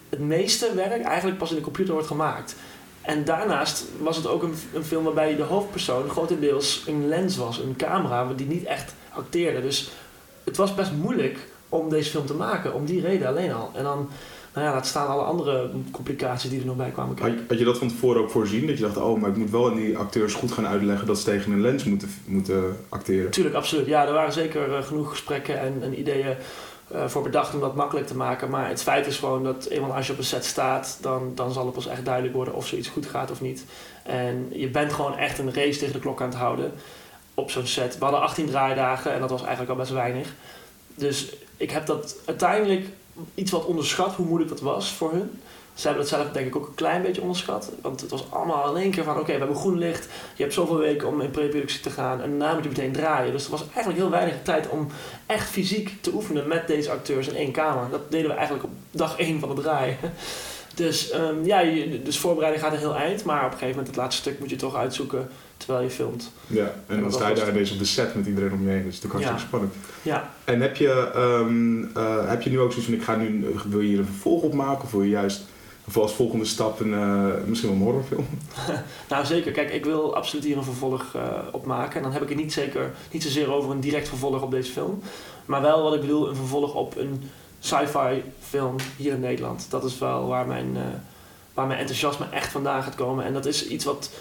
het meeste werk eigenlijk pas in de computer wordt gemaakt. En daarnaast was het ook een, een film waarbij de hoofdpersoon grotendeels een lens was, een camera, die niet echt acteerde. Dus het was best moeilijk om deze film te maken, om die reden alleen al. En dan, nou ja, laat staan alle andere complicaties die er nog bij kwamen kijken. Had, had je dat van tevoren ook voorzien? Dat je dacht, oh, maar ik moet wel aan die acteurs goed gaan uitleggen dat ze tegen een lens moeten, moeten acteren? Tuurlijk, absoluut. Ja, er waren zeker uh, genoeg gesprekken en, en ideeën uh, voor bedacht om dat makkelijk te maken. Maar het feit is gewoon dat eenmaal als je op een set staat, dan, dan zal het pas echt duidelijk worden of zoiets goed gaat of niet. En je bent gewoon echt een race tegen de klok aan het houden op zo'n set. We hadden 18 draaidagen en dat was eigenlijk al best weinig. Dus ik heb dat uiteindelijk iets wat onderschat hoe moeilijk dat was voor hun. Ze hebben dat zelf denk ik ook een klein beetje onderschat. Want het was allemaal in één keer van oké, we hebben groen licht. Je hebt zoveel weken om in preproductie te gaan. En daarna moet je meteen draaien. Dus er was eigenlijk heel weinig tijd om echt fysiek te oefenen met deze acteurs in één kamer. Dat deden we eigenlijk op dag één van het draaien. Dus um, ja, je, dus voorbereiding gaat een heel eind. Maar op een gegeven moment het laatste stuk moet je toch uitzoeken terwijl je filmt. Ja, en, en dan sta je daar ineens op de set met iedereen om je heen. Dus dat is natuurlijk hartstikke spannend. Ja. En heb je, um, uh, heb je nu ook zoiets van, ik ga nu, wil je hier een vervolg op maken? Of wil je juist of als volgende stap een, uh, misschien wel een horrorfilm? nou zeker, kijk ik wil absoluut hier een vervolg uh, op maken. En dan heb ik het niet, zeker, niet zozeer over een direct vervolg op deze film. Maar wel wat ik bedoel, een vervolg op een sci-fi film hier in Nederland. Dat is wel waar mijn, uh, waar mijn enthousiasme echt vandaan gaat komen. En dat is iets wat,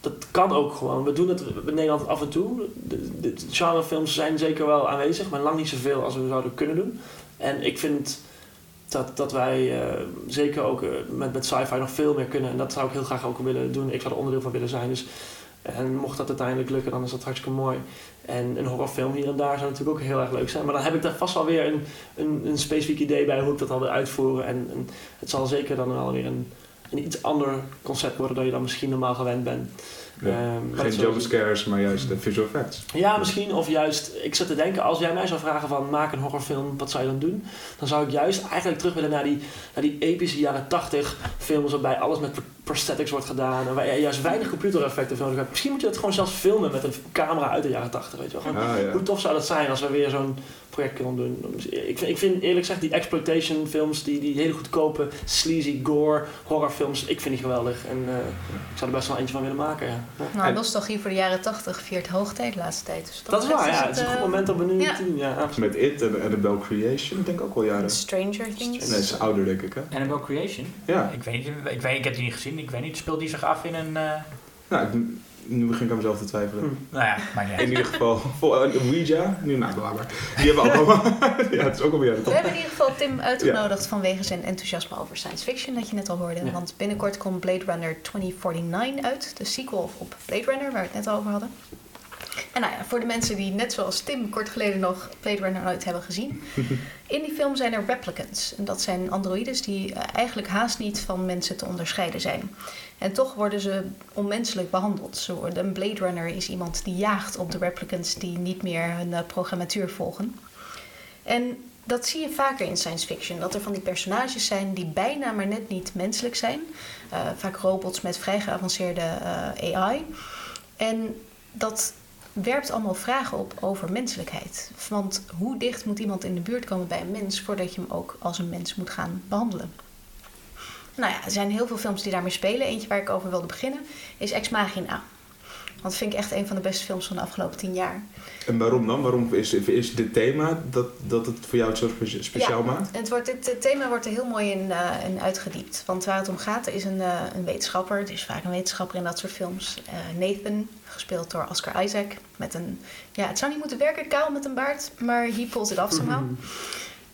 dat kan ook gewoon. We doen het in Nederland af en toe. De, de genrefilms zijn zeker wel aanwezig, maar lang niet zoveel als we zouden kunnen doen. En ik vind dat, dat wij uh, zeker ook uh, met, met sci-fi nog veel meer kunnen. En dat zou ik heel graag ook willen doen. Ik zou er onderdeel van willen zijn. Dus, en mocht dat uiteindelijk lukken, dan is dat hartstikke mooi. En een horrorfilm hier en daar zou natuurlijk ook heel erg leuk zijn. Maar dan heb ik daar vast wel weer een, een, een specifiek idee bij hoe ik dat al wil uitvoeren. En, en het zal zeker dan wel weer een, een iets ander concept worden dan je dan misschien normaal gewend bent. Ja. Um, Geen jumpscares, maar juist de visual effects. Ja, misschien. Of juist, ik zat te denken, als jij mij zou vragen van maak een horrorfilm, wat zou je dan doen? Dan zou ik juist eigenlijk terug willen naar die, naar die epische jaren 80 films waarbij alles met prosthetics wordt gedaan. En waar je juist weinig computereffecten nodig hebt. Misschien moet je dat gewoon zelfs filmen met een camera uit de jaren 80, weet je wel. Gewoon, ah, ja. Hoe tof zou dat zijn als we weer zo'n project kunnen doen. Ik vind, ik vind eerlijk gezegd die exploitation films, die, die hele goedkope, sleazy, gore, horrorfilms, ik vind die geweldig. En uh, ik zou er best wel eentje van willen maken, ja. Nou, en, nostalgie voor de jaren 80 viert hoogtijd de laatste tijd. Dus dat, dat is waar, ja. Het is een goed moment om het nu ja. te doen, ja. Met It en Annabelle Creation, ik denk ook wel jaren. Stranger Things. Nee, dat is ouder denk ik, hè. Annabelle Creation? Ja. Ik weet niet, ik, weet, ik heb die niet gezien, ik weet niet, speelt die zich af in een... Uh... Nou, ik, nu begin ik aan mezelf te twijfelen. Hm. Nou ja, maar ja. In ieder geval, voor uh, Ouija, nu nou, bla bla. Die hebben we allemaal. ja, het is ook alweer. We hebben in ieder geval Tim uitgenodigd ja. vanwege zijn enthousiasme over science fiction, dat je net al hoorde. Ja. Want binnenkort komt Blade Runner 2049 uit, de sequel op Blade Runner, waar we het net over hadden. En nou ja, voor de mensen die net zoals Tim kort geleden nog Blade Runner nooit hebben gezien. In die film zijn er replicants. En dat zijn androïdes die eigenlijk haast niet van mensen te onderscheiden zijn. En toch worden ze onmenselijk behandeld. Een Blade Runner is iemand die jaagt op de replicants die niet meer hun programmatuur volgen. En dat zie je vaker in science fiction. Dat er van die personages zijn die bijna maar net niet menselijk zijn. Uh, vaak robots met vrij geavanceerde uh, AI. En dat werpt allemaal vragen op over menselijkheid. Want hoe dicht moet iemand in de buurt komen bij een mens voordat je hem ook als een mens moet gaan behandelen? Nou ja, er zijn heel veel films die daarmee spelen. Eentje waar ik over wilde beginnen is Ex Machina. Want dat vind ik echt een van de beste films van de afgelopen tien jaar. En waarom dan? Waarom is, is dit thema dat, dat het voor jou het zo speciaal ja, maakt? Het, wordt, het, thema wordt er heel mooi in, uh, in uitgediept. Want waar het om gaat is een, uh, een wetenschapper. Het is vaak een wetenschapper in dat soort films. Uh, Nathan, gespeeld door Oscar Isaac. Met een, ja, het zou niet moeten werken, kaal met een baard. Maar he pulls it off somehow.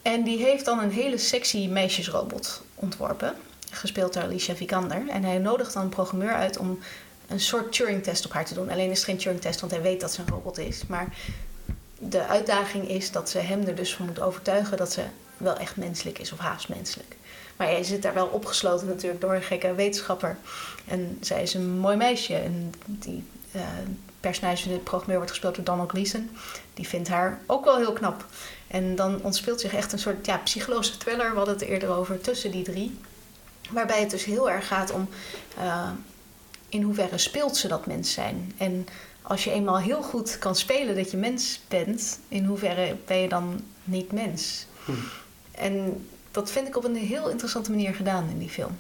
En die heeft dan een hele sexy meisjesrobot ontworpen. Gespeeld door Alicia Vikander. En hij nodigt dan een programmeur uit om een soort Turing-test op haar te doen. Alleen is het geen Turing-test, want hij weet dat ze een robot is. Maar de uitdaging is dat ze hem er dus van moet overtuigen dat ze wel echt menselijk is of haast menselijk. Maar je zit daar wel opgesloten natuurlijk door een gekke wetenschapper. En zij is een mooi meisje. En die uh, personage in dit programma wordt gespeeld door Donald Gleason. Die vindt haar ook wel heel knap. En dan ontspeelt zich echt een soort ja, psychologische thriller. We hadden het eerder over tussen die drie. Waarbij het dus heel erg gaat om uh, in hoeverre speelt ze dat mens zijn. En als je eenmaal heel goed kan spelen dat je mens bent, in hoeverre ben je dan niet mens? Hm. En dat vind ik op een heel interessante manier gedaan in die film.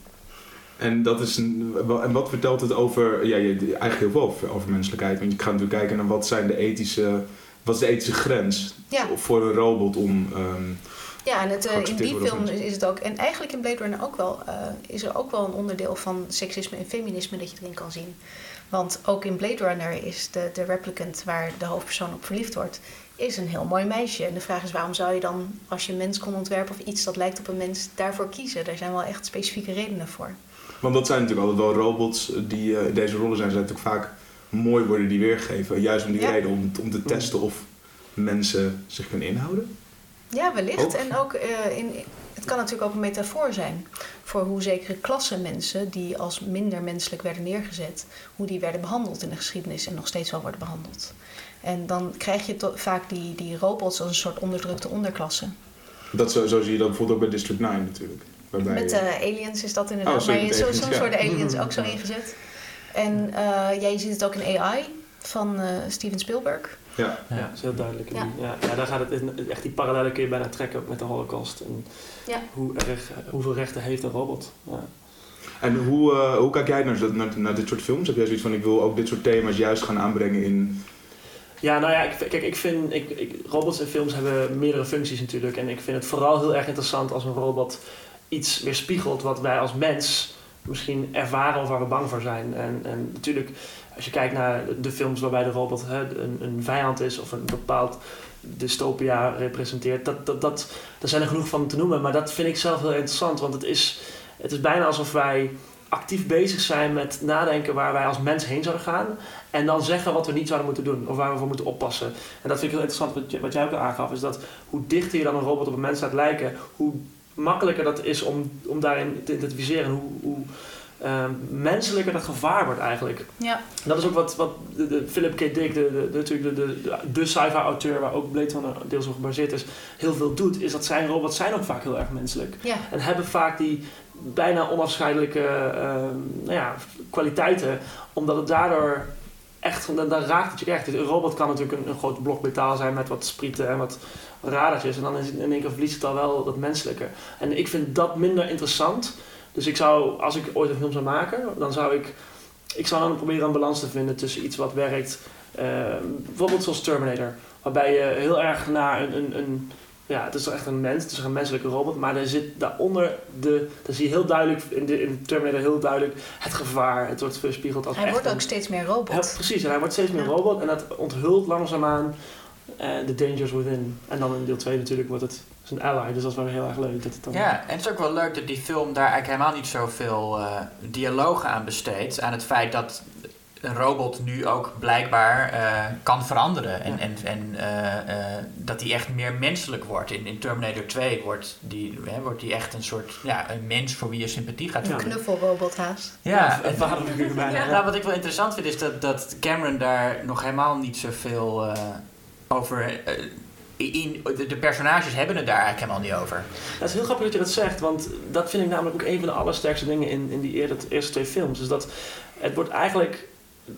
En, dat is een, en wat vertelt het over, ja, eigenlijk heel veel over, over menselijkheid. Want je gaat natuurlijk kijken naar wat zijn de ethische, wat is de ethische grens voor een robot om. Um, ja, en het, uh, in die film is het ook, en eigenlijk in Blade Runner ook wel, uh, is er ook wel een onderdeel van seksisme en feminisme dat je erin kan zien. Want ook in Blade Runner is de, de replicant waar de hoofdpersoon op verliefd wordt, is een heel mooi meisje. En de vraag is waarom zou je dan, als je een mens kon ontwerpen of iets dat lijkt op een mens, daarvoor kiezen? Daar zijn wel echt specifieke redenen voor. Want dat zijn natuurlijk altijd wel robots die uh, deze rollen zijn, zijn natuurlijk vaak mooi worden die weergegeven. Juist om die reden, om, om te testen of mensen zich kunnen inhouden. Ja, wellicht. En ook uh, in, het kan natuurlijk ook een metafoor zijn voor hoe zekere klassen mensen die als minder menselijk werden neergezet, hoe die werden behandeld in de geschiedenis en nog steeds wel worden behandeld. En dan krijg je vaak die, die robots als een soort onderdrukte onderklasse. Dat zo, zo zie je dat bijvoorbeeld ook bij District 9 natuurlijk. Waarbij Met uh, aliens is dat inderdaad. Oh, maar zo'n zo soort aliens ook zo ingezet. En uh, ja, je ziet het ook in AI van Steven Spielberg. Ja, ja. dat is heel duidelijk. Ja. Ja, daar gaat het echt die parallellen kun je bijna trekken met de Holocaust. En ja. hoe erg, hoeveel rechten heeft een robot? Ja. En hoe, uh, hoe kijk jij naar, naar, naar, dit soort films? Heb jij zoiets van, ik wil ook dit soort thema's juist gaan aanbrengen in... Ja, nou ja, ik, kijk, ik vind, ik, ik, robots en films hebben meerdere functies natuurlijk. En ik vind het vooral heel erg interessant als een robot iets weerspiegelt wat wij als mens misschien ervaren of waar we bang voor zijn. En, en natuurlijk, als je kijkt naar de films waarbij de robot hè, een, een vijand is of een bepaald dystopia representeert, dat, dat, dat, daar zijn er genoeg van te noemen. Maar dat vind ik zelf heel interessant, want het is, het is bijna alsof wij actief bezig zijn met nadenken waar wij als mens heen zouden gaan. En dan zeggen wat we niet zouden moeten doen of waar we voor moeten oppassen. En dat vind ik heel interessant wat, wat jij ook aangaf. Is dat hoe dichter je dan een robot op een mens laat lijken, hoe makkelijker dat is om, om daarin te identificeren. Hoe, hoe uh, menselijker dat gevaar wordt eigenlijk. Ja. Dat is ook wat, wat de, de Philip K. Dick, de, de, de, de, de, sci-fi auteur waar ook Blade Runner deels op gebaseerd is, heel veel doet, is dat zijn robots zijn ook vaak heel erg menselijk. Ja. En hebben vaak die bijna onafscheidelijke uh, nou ja, kwaliteiten, omdat het daardoor echt, dan, dan raakt het je echt. Een robot kan natuurlijk een, een groot blok metaal zijn met wat sprieten en wat radertjes. En dan is het in één keer verliest het al wel dat menselijke. En ik vind dat minder interessant. Dus ik zou, als ik ooit een film zou maken, dan zou ik, ik zou dan proberen een balans te vinden tussen iets wat werkt. Uh, bijvoorbeeld zoals Terminator. Waarbij je heel erg naar een, een, een ja, het is echt een mens, het is een menselijke robot, maar er zit daaronder, de, daar zie je heel duidelijk, in de, in Terminator heel duidelijk, het gevaar. Het wordt verspiegeld als Hij wordt ook steeds meer robot. Precies, en hij wordt steeds meer robot en dat onthult langzaamaan de dangers within. En dan in deel 2 natuurlijk wordt het een ally, dus dat is wel heel erg leuk. Dat het dan ja, en het is ook wel leuk dat die film daar eigenlijk helemaal niet zoveel uh, dialogen aan besteedt. Aan het feit dat een robot nu ook blijkbaar uh, kan veranderen. En, en, en uh, dat die echt meer menselijk wordt. In, in Terminator 2 wordt die, wordt die echt een soort ja, een mens voor wie je sympathie gaat voelen. Een knuffelrobot haast. Ja, en, bijna. Ja. Nou, wat ik wel interessant vind is dat, dat Cameron daar nog helemaal niet zoveel over. In, de, personages hebben het daar eigenlijk helemaal niet over. Dat is heel grappig dat je dat zegt, want dat vind ik namelijk ook een van de allersterkste dingen in, in die eerste twee films. Dus dat het wordt eigenlijk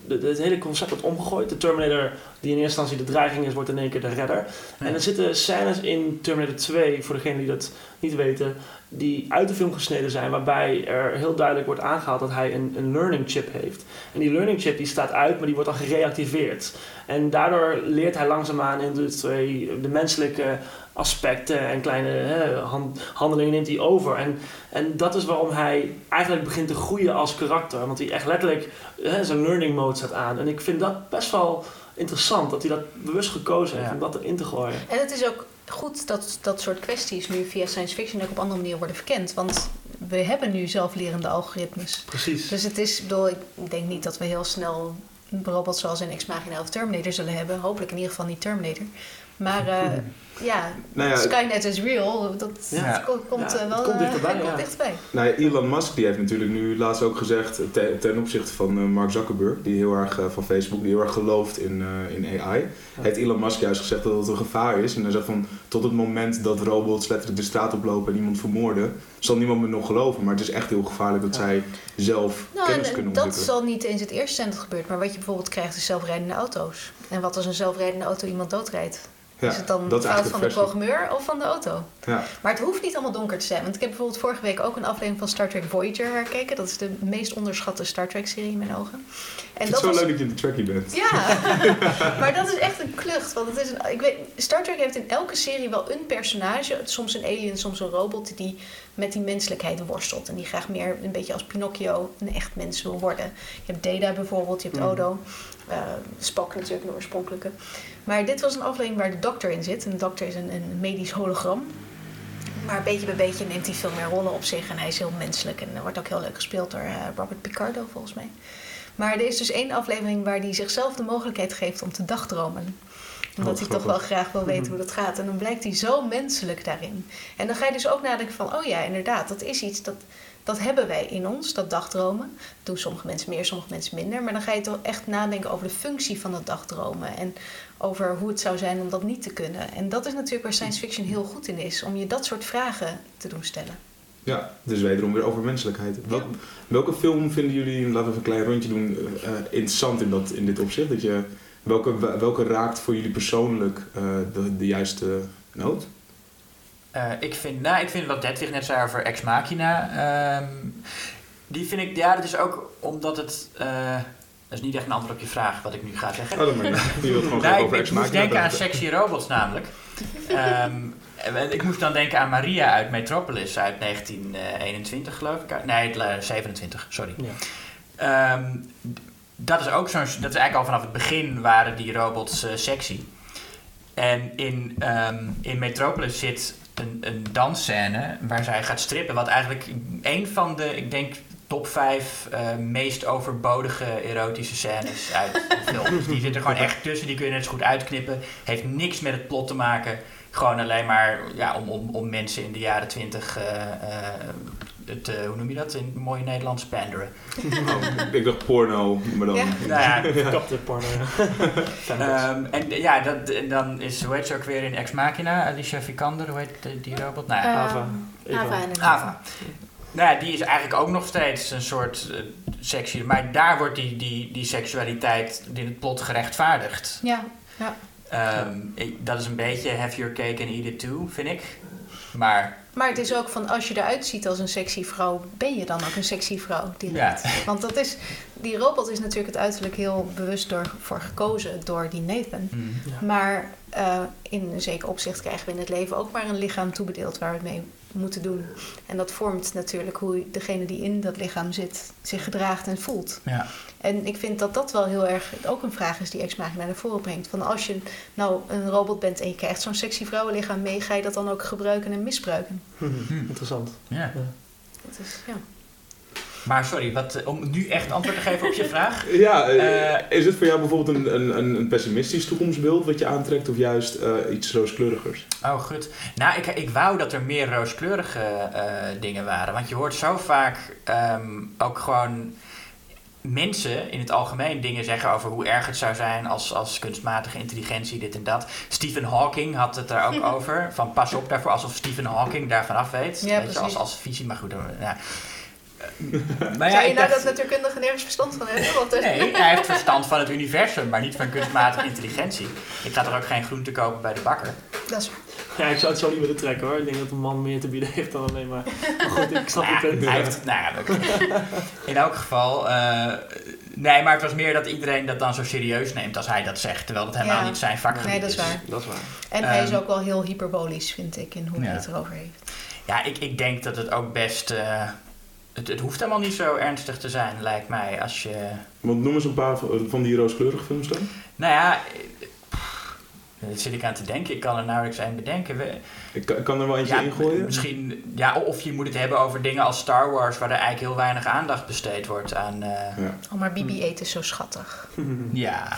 het hele concept wordt omgegooid. De Terminator, die in eerste instantie de dreiging is, wordt in één keer de redder. En er zitten scènes in Terminator 2, voor degenen die dat niet weten, die uit de film gesneden zijn, waarbij er heel duidelijk wordt aangehaald dat hij een, een learning chip heeft. En die learning chip die staat uit, maar die wordt dan gereactiveerd. En daardoor leert hij langzaamaan in de, twee, de menselijke aspecten en kleine hè, handelingen neemt hij over. En, en dat is waarom hij eigenlijk begint te groeien als karakter. Want hij echt letterlijk hè, zijn learning mode staat aan. En ik vind dat best wel interessant dat hij dat bewust gekozen heeft om dat erin te gooien. En het is ook goed dat dat soort kwesties nu via science fiction ook op andere manieren worden verkend. Want we hebben nu zelflerende algoritmes. Precies. Dus het is, bedoel, ik denk niet dat we heel snel robots zoals in Ex Machina of Terminator zullen hebben. Hopelijk in ieder geval niet Terminator. Maar eh, ja, Nou ja, Skynet is real. Dat Ja. komt Ja, eh, wel komt eh, dichterbij, komt ja. dichterbij. Nou ja, Elon Musk die heeft natuurlijk nu laatst ook gezegd te- ten opzichte van eh, Mark Zuckerberg, die heel erg eh, van Facebook, die heel erg gelooft in, eh, in AI, heeft Elon Musk juist gezegd dat het een gevaar is. En hij zegt van tot het moment dat robots letterlijk de straat oplopen en iemand vermoorden, zal niemand me nog geloven. Maar het is echt heel gevaarlijk dat Ja. zij zelf Nou, kennis en, kunnen dat ontwikkelen. zal niet eens het eerste zijn dat het gebeurt. Maar wat je bijvoorbeeld krijgt is zelfrijdende auto's. En wat als een zelfrijdende auto iemand doodrijdt? Ja, is het dan dat is fout van de programmeur of van de auto? Ja. Maar het hoeft niet allemaal donker te zijn. Want ik heb bijvoorbeeld vorige week ook een aflevering van Star Trek Voyager herkeken. Dat is de meest onderschatte Star Trek-serie in mijn ogen. En vind dat het zo was leuk dat je in de trackie bent. Ja, maar dat is echt een klucht. Want het is een, ik weet, Star Trek heeft in elke serie wel een personage, soms een alien, soms een robot, die met die menselijkheid worstelt. En die graag meer een beetje als Pinocchio een echt mens wil worden. Je hebt Data bijvoorbeeld, je hebt Mhm. Odo, eh, Spock natuurlijk, de oorspronkelijke. Maar dit was een aflevering waar de dokter in zit. En de dokter is een, een medisch hologram. Maar beetje bij beetje neemt hij veel meer rollen op zich. En hij is heel menselijk. En dat wordt ook heel leuk gespeeld door eh, Robert Picardo, volgens mij. Maar er is dus één aflevering waar hij zichzelf de mogelijkheid geeft om te dagdromen. Omdat Oh, hij toch wel graag wil weten Mhm. hoe dat gaat. En dan blijkt hij zo menselijk daarin. En dan ga je dus ook nadenken van... oh ja, inderdaad, dat is iets dat... Dat hebben wij in ons, dat dagdromen. Dat doen sommige mensen meer, sommige mensen minder. Maar dan ga je toch echt nadenken over de functie van dat dagdromen. En over hoe het zou zijn om dat niet te kunnen. En dat is natuurlijk waar science fiction heel goed in is. Om je dat soort vragen te doen stellen. Ja, dus wederom weer over menselijkheid. Wel- Welke film vinden jullie, laten we even een klein rondje doen, eh, eh, interessant in, dat, in dit opzicht? Dat je, welke, welke raakt voor jullie persoonlijk eh, de, de juiste noot? Eh, ik, vind, nou, ik vind wat Hedwig net zei over Ex Machina. ehm, die vind ik, ja, dat is ook omdat het. Eh, dat is niet echt een antwoord op je vraag wat ik nu ga zeggen. Oh, dat. Je wilt gewoon Nee, graag ik, over ik moest denken aan sexy robots namelijk. Ehm, en ik moest dan denken aan Maria uit Metropolis uit 1921 geloof ik. Nee, eh, 27, sorry. Ja. Ehm, dat is ook zo'n. Dat is eigenlijk al vanaf het begin waren die robots eh, sexy. En in, ehm, in Metropolis zit een, een dansscène waar zij gaat strippen. Wat eigenlijk een van de, ik denk, top 5 meest overbodige erotische scènes uit de film. Dus die zitten gewoon echt tussen. Die kun je net zo goed uitknippen. Heeft niks met het plot te maken. Gewoon alleen maar ja, om, om, om mensen in de jaren 20. eh, eh, het, eh, hoe noem je dat in mooi Nederlands? Panderen. Oh, ik dacht porno, maar dan... Ja. Nou ja, Kapte porno. Ehm, en ja, dat, en dan is, hoe heet ze ook weer in Ex Machina? Alicia Vikander, hoe heet die, robot? Nou ja, Ava. Ehm, Ava en een Ava. Nou ja, die is eigenlijk ook nog steeds een soort sexy. Maar daar wordt die, die, die seksualiteit in het plot gerechtvaardigd. Ja, Ehm, ik- dat is een beetje have your cake and eat it too, vind ik. Maar maar het is ook van als je eruit ziet als een sexy vrouw, ben je dan ook een sexy vrouw direct. ja, Want dat is, die robot is natuurlijk het uiterlijk heel bewust door, voor gekozen door die Nathan. mm, Ja. Maar eh, in een zeker opzicht krijgen we in het leven ook maar een lichaam toebedeeld waar we het mee moeten doen. En dat vormt natuurlijk hoe degene die in dat lichaam zit zich gedraagt en voelt. ja. En ik vind dat dat wel heel erg ook een vraag is die Ex Machina naar voren brengt. Van als je nou een robot bent en je krijgt zo'n sexy vrouwenlichaam mee, ga je dat dan ook gebruiken en misbruiken? Mhm. Hm. Interessant. ja. Dat is, ja. Maar sorry, wat, eh, om nu echt antwoord te geven op je vraag. Ja, eh, Eh, is het voor jou bijvoorbeeld een, een, een, pessimistisch toekomstbeeld wat je aantrekt of juist eh, iets rooskleurigers? Oh, goed. Nou, ik, ik wou dat er meer rooskleurige eh, dingen waren. Want je hoort zo vaak ehm, ook gewoon mensen in het algemeen dingen zeggen over hoe erg het zou zijn als, als kunstmatige intelligentie, dit en dat. Stephen Hawking had het daar ook over. Van pas op daarvoor, alsof Stephen Hawking daarvan af weet. Ja, weet je, als, precies. als visie, maar goed. Ja. Maar Zou je ik nou dacht- dat natuurkundige nergens verstand van hebben? Want Nee, hij heeft verstand van het universum, maar niet van kunstmatige intelligentie. Ik ga er ook geen groente kopen bij de bakker. Dat is Ja, ik zou het zo niet willen trekken hoor. Ik denk dat een man meer te bieden heeft dan alleen maar. Maar goed, ik snap Nou het ja, punt. hij heeft, nou ja. In elk geval, eh, nee, maar het was meer dat iedereen dat dan zo serieus neemt als hij dat zegt, terwijl dat helemaal Ja. niet zijn vakgebied Nee, dat is waar. Dat is waar. En hij is Ehm, ook wel heel hyperbolisch, vind ik, in hoe Ja. hij het erover heeft. Ja, ik, ik denk dat het ook best, eh, het, het hoeft helemaal niet zo ernstig te zijn, lijkt mij, als je, Want noem eens een paar van die rooskleurige films dan. nou ja, Daar zit ik aan te denken. Ik kan er nauwelijks een bedenken. We- Ik kan, ik kan er wel eentje ja, ingooien. Misschien, ja, of je moet het hebben over dingen als Star Wars, waar er eigenlijk heel weinig aandacht besteed wordt aan. eh, Ja. Oh, maar BB-8 is zo schattig. ja.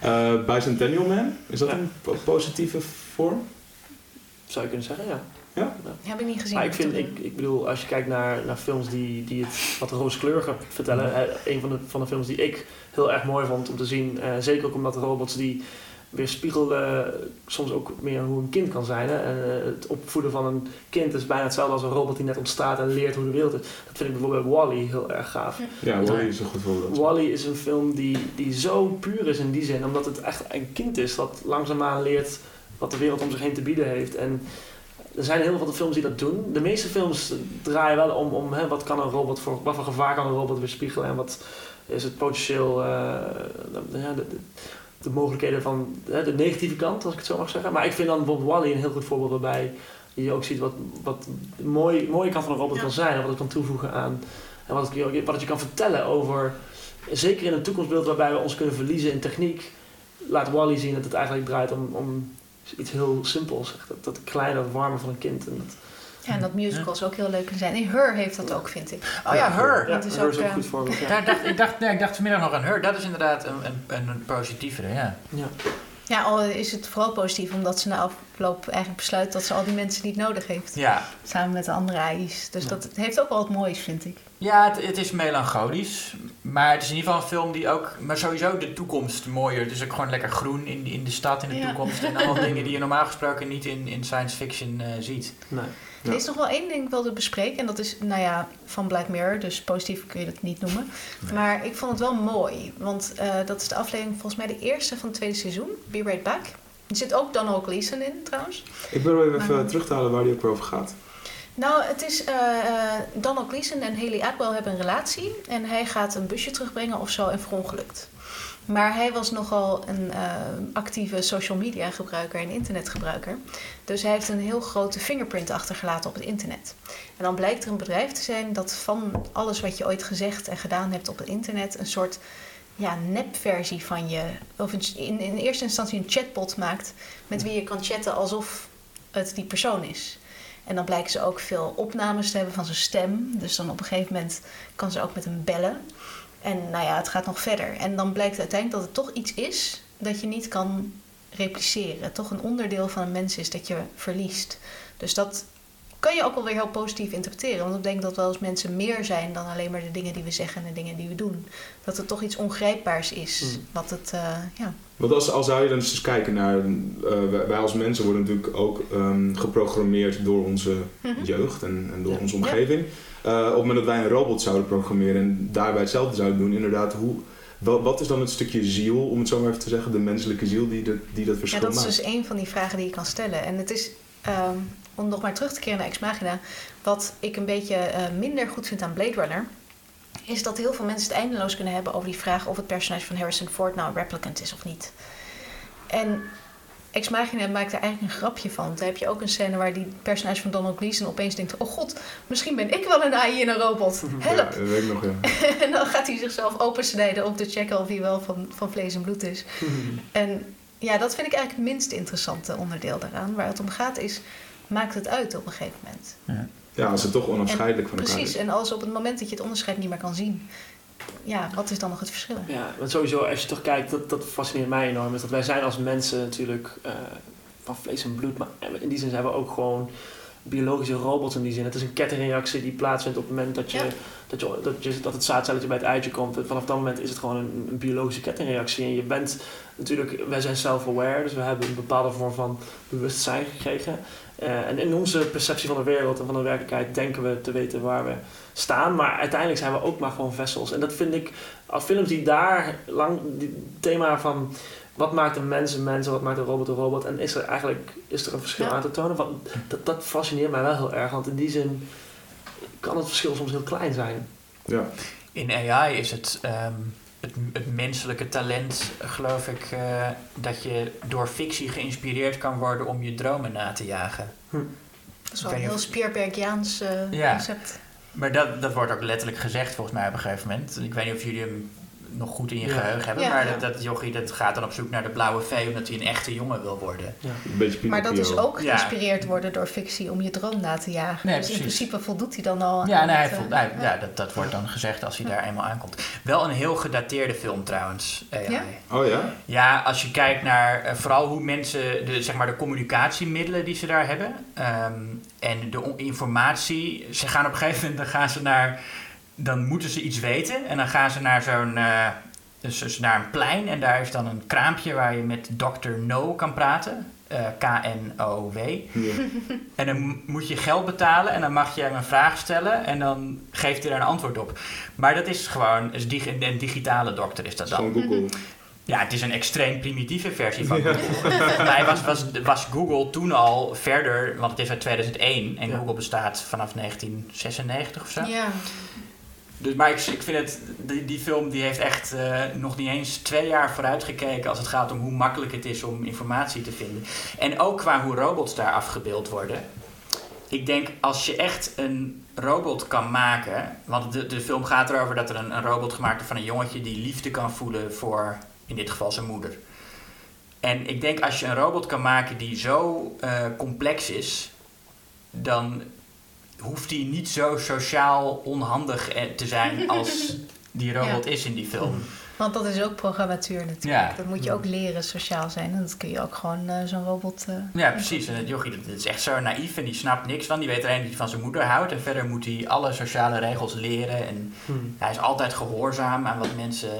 Eh, Bicentennial Man, is dat Ja. een po- positieve vorm? Zou je kunnen zeggen, ja. Heb ik niet gezien. Maar ik, vind, ik, ik bedoel, als je kijkt naar, naar films die, die het wat rooskleuriger vertellen. eh, een van de, van de films die ik heel erg mooi vond om te zien. eh, zeker ook omdat de robots die weer spiegelden soms ook meer hoe een kind kan zijn. Hè? En, eh, het opvoeden van een kind is bijna hetzelfde als een robot die net ontstaat en leert hoe de wereld is. Dat vind ik bijvoorbeeld bij Wally heel erg gaaf. Ja, Wally is een goed voorbeeld. Wally is een film die, die zo puur is in die zin, omdat het echt een kind is dat langzaamaan leert wat de wereld om zich heen te bieden heeft. En er zijn heel veel films die dat doen. De meeste films draaien wel om, om hè, wat kan een robot voor, wat voor gevaar kan een robot weerspiegelen en wat is het potentieel, eh, de, de, de, de mogelijkheden van hè, de negatieve kant, als ik het zo mag zeggen. Maar ik vind dan bijvoorbeeld Wally een heel goed voorbeeld waarbij je ook ziet wat, wat de mooie, mooie kant van een robot Ja. kan zijn en wat het kan toevoegen aan en wat het, je- wat het je kan vertellen over zeker in een toekomstbeeld waarbij we ons kunnen verliezen in techniek, laat Wally zien dat het eigenlijk draait om, om iets heel simpels. Echt Dat, dat kleine, dat warme van een kind. En dat, Ja, en dat musicals ook heel leuk kunnen zijn. En Her heeft dat ook, vind ik. Oh ja, Her. ja, dat is Her ook, is ook een eh, goed voorbeeld. Ja. Daar dacht, ik, dacht, nee, ik dacht vanmiddag nog aan Her. Dat is inderdaad een, een, een positievere, ja. Ja. Ja, al is het vooral positief omdat ze na afloop eigenlijk besluit dat ze al die mensen niet nodig heeft. Ja, Samen met de andere AI's. Dus dat het heeft ook wel wat moois, vind ik. Ja het, het is melancholisch. Maar het is in ieder geval een film die ook... Maar sowieso de toekomst mooier. Het is ook gewoon lekker groen in, in de stad in de Ja. toekomst. En allemaal dingen die je normaal gesproken niet in, in science fiction eh, ziet. Nee. Ja. Er is nog wel één ding wel te bespreken. En dat is, nou ja, van Black Mirror. Dus positief kun je dat niet noemen. Nee. Maar ik vond het wel mooi. Want eh, dat is de aflevering volgens mij de eerste van het tweede seizoen. Be Right Back. Er zit ook Donald Gleason in trouwens. Ik wil er even Maar- terug te halen waar die ook weer over gaat. Nou, het is eh, Donald Gleason en Haley Atwell hebben een relatie. En hij gaat een busje terugbrengen of zo en verongelukt. Maar hij was nogal een eh, actieve social media gebruiker en internetgebruiker. Dus hij heeft een heel grote fingerprint achtergelaten op het internet. En dan blijkt er een bedrijf te zijn dat van alles wat je ooit gezegd en gedaan hebt op het internet... een soort ja, nepversie van je... of in, in eerste instantie een chatbot maakt... met wie je kan chatten alsof het die persoon is. En dan blijken ze ook veel opnames te hebben van zijn stem. Dus dan op een gegeven moment kan ze ook met hem bellen. En nou ja, het gaat nog verder. En dan blijkt uiteindelijk dat het toch iets is dat je niet kan repliceren. Toch een onderdeel van een mens is dat je verliest. Dus dat kan je ook wel weer heel positief interpreteren. Want ik denk dat wel eens mensen meer zijn dan alleen maar de dingen die we zeggen en de dingen die we doen. Dat het toch iets ongrijpbaars is. Mm. Wat het, eh, ja. Want als, als zou je dan eens kijken naar... eh, wij- als mensen worden natuurlijk ook ehm, geprogrammeerd door onze Mhm. jeugd en, en door Ja. onze omgeving. Eh, op het moment dat wij een robot zouden programmeren en daarbij hetzelfde zouden doen, inderdaad, hoe, wat is dan het stukje ziel, om het zo maar even te zeggen, de menselijke ziel die, de, die dat Ja, verschil dat is maakt? dus een van die vragen die je kan stellen. En het is, ehm, om nog maar terug te keren naar Ex Machina, wat ik een beetje eh, minder goed vind aan Blade Runner, is dat heel veel mensen het eindeloos kunnen hebben over die vraag of het personage van Harrison Ford nou een replicant is of niet. En Ex Machina maakt er eigenlijk een grapje van. Daar heb je ook een scène waar die personage van Donald Gleason opeens denkt: Oh god, misschien ben ik wel een AI in een robot. Ja, Help! dat weet ik nog, ja. en dan gaat hij zichzelf opensnijden om te checken of hij wel van, van vlees en bloed is. En ja, dat vind ik eigenlijk het minst interessante onderdeel daaraan. Waar het om gaat is, maakt het uit op een gegeven moment. Ja, als het toch onafscheidelijk van elkaar Precies, is. en als op het moment dat je het onderscheid niet meer kan zien, ja, wat is dan nog het verschil? Ja, want sowieso als je toch kijkt, dat, dat fascineert mij enorm. Is dat wij zijn als mensen natuurlijk eh, van vlees en bloed. Maar in die zin zijn we ook gewoon biologische robots in die zin. Het is een kettingreactie die plaatsvindt op het moment dat, je, Ja. dat, je, dat, je, dat het zaadcelletje bij het eitje komt. Vanaf dat moment is het gewoon een, een biologische kettingreactie. En je bent natuurlijk, wij zijn self-aware, dus we hebben een bepaalde vorm van bewustzijn gekregen. Eh, en in onze perceptie van de wereld en van de werkelijkheid denken we te weten waar we staan. Maar uiteindelijk zijn we ook maar gewoon vessels. En dat vind ik, als films die daar lang, die thema van wat maakt een mens een mens en wat maakt een robot een robot. En is er eigenlijk is er een verschil Ja. aan te tonen? Want dat, dat fascineert mij wel heel erg. Want in die zin kan het verschil soms heel klein zijn. Ja. In AI is het, ehm, het, het menselijke talent, geloof ik, eh, dat je door fictie geïnspireerd kan worden om je dromen na te jagen. Dat is wel een heel niet Spierbergiaans eh, Ja. concept. Maar dat, dat wordt ook letterlijk gezegd volgens mij op een gegeven moment. Ik weet niet of jullie hem nog goed in je Ja. geheugen hebben. Ja. maar dat, dat jochie dat gaat dan op zoek naar de blauwe vee omdat hij een echte jongen wil worden. Een beetje Maar dat is ook Ja. geïnspireerd worden door fictie om je droom na te jagen. Nee, dus in principe voldoet hij dan al Ja, aan nee, hij het, voelt, eh, hij- ja, dat, dat wordt dan gezegd als hij daar eenmaal aankomt. Wel een heel gedateerde film trouwens. AI. Ja? Oh ja? Ja, als je kijkt naar eh, vooral hoe mensen, de, zeg maar de communicatiemiddelen die ze daar hebben. ehm, en de informatie. Ze gaan op een gegeven moment, dan gaan ze naar, dan moeten ze iets weten. En dan gaan ze naar zo'n, eh, dus, dus naar een plein. En daar is dan een kraampje waar je met Dr. No kan praten. eh, K-N-O-W. Ja. En dan moet je geld betalen en dan mag je hem een vraag stellen en dan geeft hij daar een antwoord op. Maar dat is gewoon, is dig- een digitale dokter is dat dan. Google. Ja, het is een extreem primitieve versie van Google. Mij was, was, was Google toen al verder, want het is uit 2001 en Ja. Google bestaat vanaf 1996 of zo. Ja. Dus, maar ik, ik vind het, die, die film die heeft echt eh, nog niet eens twee jaar vooruit gekeken als het gaat om hoe makkelijk het is om informatie te vinden. En ook qua hoe robots daar afgebeeld worden. Ik denk als je echt een robot kan maken, want de, de film gaat erover dat er een, een robot gemaakt wordt van een jongetje die liefde kan voelen voor in dit geval zijn moeder. En ik denk als je een robot kan maken die zo eh, complex is, dan hoeft hij niet zo sociaal onhandig te zijn als die robot is in die film. Want dat is ook programmatuur natuurlijk. Ja. Dat moet je ook leren sociaal zijn. En dat kun je ook gewoon eh, zo'n robot... eh, Ja, precies. En het jochie dat is echt zo naïef en die snapt niks van. Die weet alleen dat hij van zijn moeder houdt. En verder moet hij alle sociale regels leren. En Hmm. hij is altijd gehoorzaam aan wat mensen...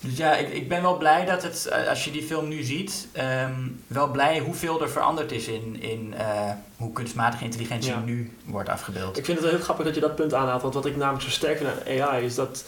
Dus ja, ik, ik ben wel blij dat het, eh, als je die film nu ziet, ehm, wel blij hoeveel er veranderd is in, in eh, hoe kunstmatige intelligentie Ja. nu wordt afgebeeld. Ik vind het wel heel grappig dat je dat punt aanhaalt. Want wat ik namelijk zo sterk vind aan AI is dat,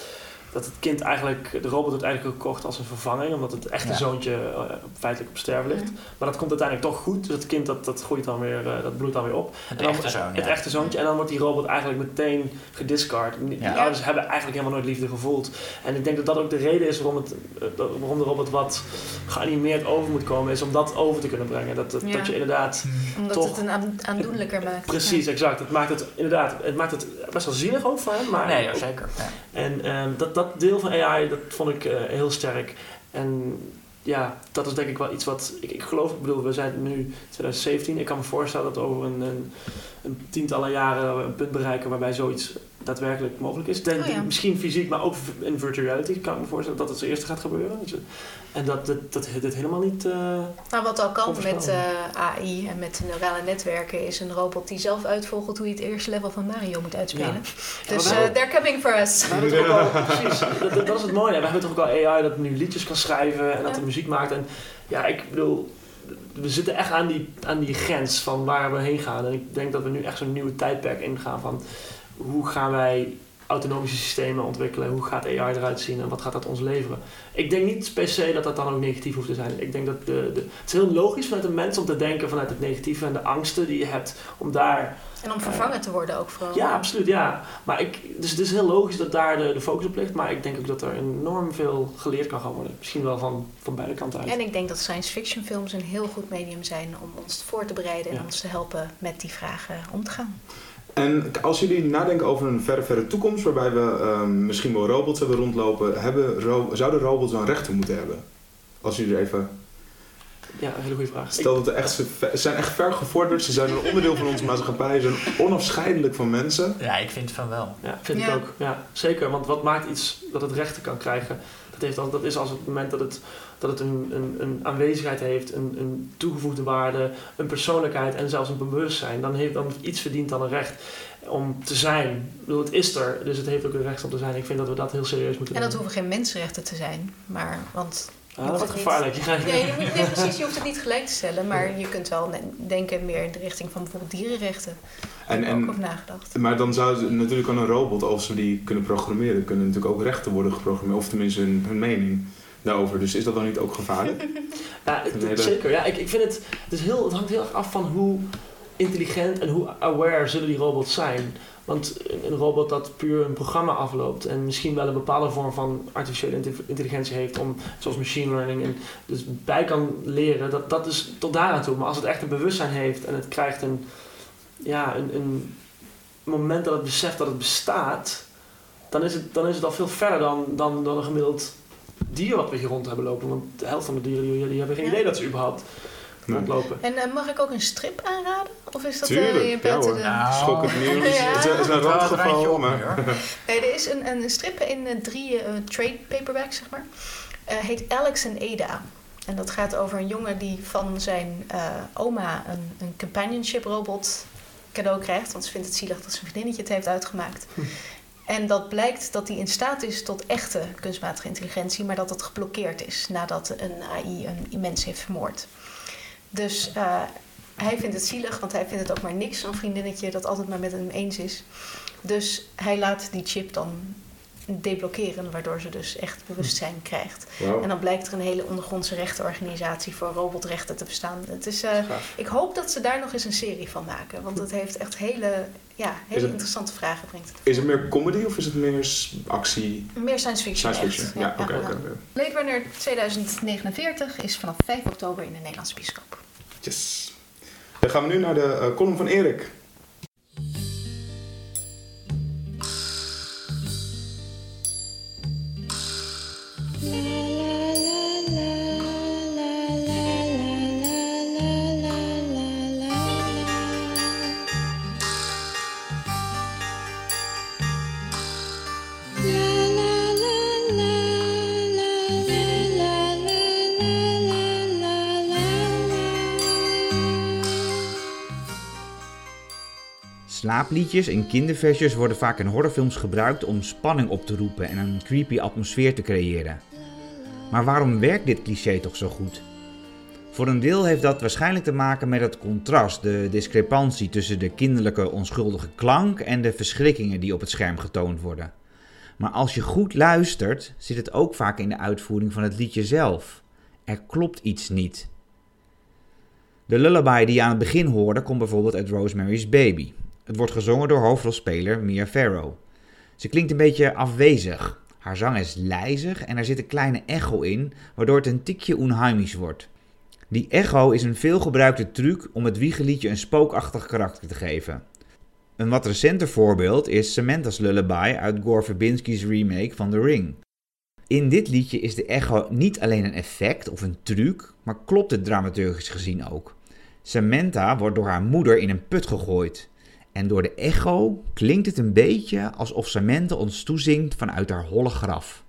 dat het kind eigenlijk, de robot wordt eigenlijk gekocht als een vervanging. Omdat het echte Ja. zoontje eh, feitelijk op sterven ligt. Maar dat komt uiteindelijk toch goed. Dus het kind dat, dat groeit dan weer, eh, dat bloeit dan weer op. Het En dan- echte zoon, Het ja. echte zoontje. En dan wordt die robot eigenlijk meteen gediscard. Die Ja. ouders hebben eigenlijk helemaal nooit liefde gevoeld. En ik denk dat dat ook de reden is waarom, het, eh, waarom de robot wat geanimeerd over moet komen. Is om dat over te kunnen brengen. Dat, dat, Ja. dat je inderdaad... omdat Toch. het een aan- aandoenlijker maakt. Precies, exact. Het maakt het inderdaad het maakt het best wel zielig ook voor hem. Maar Nee, zeker. Ja. en ehm, dat, dat deel van AI, dat vond ik eh, heel sterk. En ja, dat is denk ik wel iets wat... Ik, ik geloof, ik bedoel, we zijn nu 2017. Ik kan me voorstellen dat over een, een, een tientallen jaren een punt bereiken waarbij zoiets daadwerkelijk mogelijk is. Denk, Oh ja. Misschien fysiek, maar ook in virtual reality kan ik me voorstellen dat het als eerste gaat gebeuren. Dus, eh, En dat dit dat, dit helemaal niet... eh, Nou, wat al kan met eh, AI en met neurale netwerken is een robot die zelf uitvogelt hoe je het eerste level van Mario moet uitspelen. Ja. Dus eh, they're coming for us. Al, precies, dat, dat, dat is het mooie. We hebben toch ook al AI dat nu liedjes kan schrijven en dat er muziek maakt. En ja, ik bedoel, we zitten echt aan die, aan die grens van waar we heen gaan. En ik denk dat we nu echt zo'n nieuwe tijdperk ingaan van hoe gaan wij autonomische systemen ontwikkelen, hoe gaat AI eruit zien en wat gaat dat ons leveren. Ik denk niet per se dat dat dan ook negatief hoeft te zijn. Ik denk dat de, de, het is heel logisch vanuit een mens om te denken vanuit het negatieve en de angsten die je hebt om daar En om vervangen te worden ook vooral. ja, absoluut, ja. Maar ik, dus het is heel logisch dat daar de, de focus op ligt. Maar ik denk ook dat er enorm veel geleerd kan gaan worden. Misschien wel van, van beide kanten uit. En ik denk dat science fiction films een heel goed medium zijn om ons voor te bereiden en ons te helpen met die vragen om te gaan. En als jullie nadenken over een verre, verre toekomst waarbij we ehm, misschien wel robots hebben rondlopen, hebben ro- zouden robots dan rechten moeten hebben? Als jullie er even... Ja, een hele goede vraag. Stel dat er echt, ze zijn echt ver gevorderd, ze zijn een onderdeel van onze maatschappij, ze zijn onafscheidelijk van mensen. ja, ik vind van wel. Ja, vind ik ook. Ja, zeker. Want wat maakt iets dat het rechten kan krijgen? Dat, heeft al, dat is als het moment dat het, dat het een, een, een aanwezigheid heeft, een, een toegevoegde waarde, een persoonlijkheid en zelfs een bewustzijn. Dan heeft dan iets verdient dan een recht om te zijn. Ik bedoel, het is er, dus het heeft ook een recht om te zijn. Ik vind dat we dat heel serieus moeten En dat hoeven geen mensenrechten te zijn, maar want Ah, dat niet. gevaarlijk. Je gaat- Ja, je, moet, nee, precies, je hoeft het niet gelijk te stellen, maar je kunt wel denken meer in de richting van bijvoorbeeld dierenrechten. Daar En, heb ik ook en, over nagedacht. maar dan zou ze- natuurlijk aan een robot, als we die kunnen programmeren, kunnen natuurlijk ook rechten worden geprogrammeerd, of tenminste hun, hun mening daarover. Dus is dat dan niet ook gevaarlijk? Ja, hele- zeker. Ja, ik, ik vind het, het, is heel, het hangt heel erg af van hoe intelligent en hoe aware zullen die robots zijn. Want een, een robot dat puur een programma afloopt en misschien wel een bepaalde vorm van artificiële intelli- intelligentie heeft, om, zoals machine learning, en dus bij kan leren, dat, dat is tot daar aan toe. Maar als het echt een bewustzijn heeft en het krijgt een, ja, een, een moment dat het beseft dat het bestaat, dan is het, dan is het al veel verder dan, dan, dan een gemiddeld dier wat we hier rond hebben lopen. Want de helft van de dieren die, die hebben geen Ja. idee dat ze überhaupt Nee. rondlopen. En eh, mag ik ook een strip aanraden? Of is dat eh, Tuurlijk, je ja buiten de... Nou, Schokkend nieuws. Ja. Het is- een randgeval. Nee, er is een, een strip in eh, drie eh, trade paperbacks, zeg maar. Eh, heet Alex en Ada. En dat gaat over een jongen die van zijn eh, oma een, een companionship robot cadeau krijgt. Want ze vindt het zielig dat zijn vriendinnetje het heeft uitgemaakt. En dat blijkt dat hij in staat is tot echte kunstmatige intelligentie, maar dat het geblokkeerd is nadat een AI een mens heeft vermoord. Dus eh, hij vindt het zielig, want hij vindt het ook maar niks, zo'n vriendinnetje dat altijd maar met hem eens is. Dus hij laat die chip dan deblokkeren, waardoor ze dus echt bewustzijn krijgt. En dan blijkt er een hele ondergrondse rechtenorganisatie voor robotrechten te bestaan. Het is, eh, ik hoop dat ze daar nog eens een serie van maken, want het heeft echt hele, ja, hele het- interessante vragen brengt. het. Is het meer comedy of is het meer actie? Meer science fiction. Science fiction. Ja, oké. Blade Runner 2049 is vanaf 5 oktober in de Nederlandse bioscoop. Yes. Dan gaan we nu naar de eh, column van Erik. Slaapliedjes en kinderversjes worden vaak in horrorfilms gebruikt om spanning op te roepen en een creepy atmosfeer te creëren. Maar waarom werkt dit cliché toch zo goed? Voor een deel heeft dat waarschijnlijk te maken met het contrast, de discrepantie tussen de kinderlijke onschuldige klank en de verschrikkingen die op het scherm getoond worden. Maar als je goed luistert, zit het ook vaak in de uitvoering van het liedje zelf. Er klopt iets niet. De lullaby die je aan het begin hoorde komt bijvoorbeeld uit Rosemary's Baby. Het wordt gezongen door hoofdrolspeler Mia Farrow. Ze klinkt een beetje afwezig. Haar zang is lijzig en er zit een kleine echo in, waardoor het een tikje onheimisch wordt. Die echo is een veelgebruikte truc om het wiegeliedje een spookachtig karakter te geven. Een wat recenter voorbeeld is Samantha's Lullaby uit Gore Verbinski's remake van The Ring. In dit liedje is de echo niet alleen een effect of een truc, maar klopt het dramaturgisch gezien ook. Samantha wordt door haar moeder in een put gegooid. En door de echo klinkt het een beetje alsof Samantha ons toezingt vanuit haar holle graf.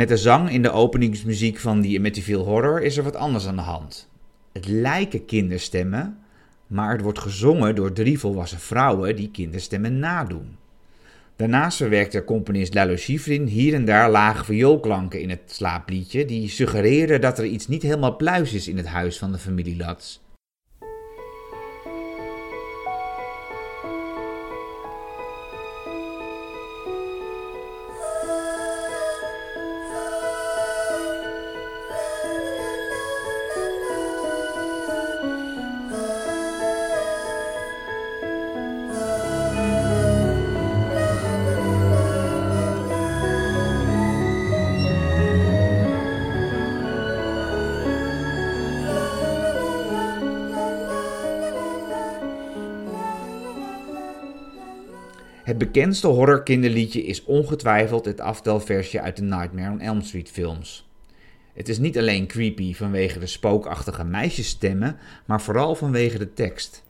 Met de zang in de openingsmuziek van die Amityville Horror is er wat anders aan de hand. Het lijken kinderstemmen, maar het wordt gezongen door drie volwassen vrouwen die kinderstemmen nadoen. Daarnaast verwerkte componist Lalo Schifrin hier en daar lage vioolklanken in het slaapliedje die suggereren dat er iets niet helemaal pluis is in het huis van de familie Lats. Bekendste horrorkinderliedje is ongetwijfeld het aftelversje uit de Nightmare on Elm Street films. Het is niet alleen creepy vanwege de spookachtige meisjesstemmen, maar vooral vanwege de tekst.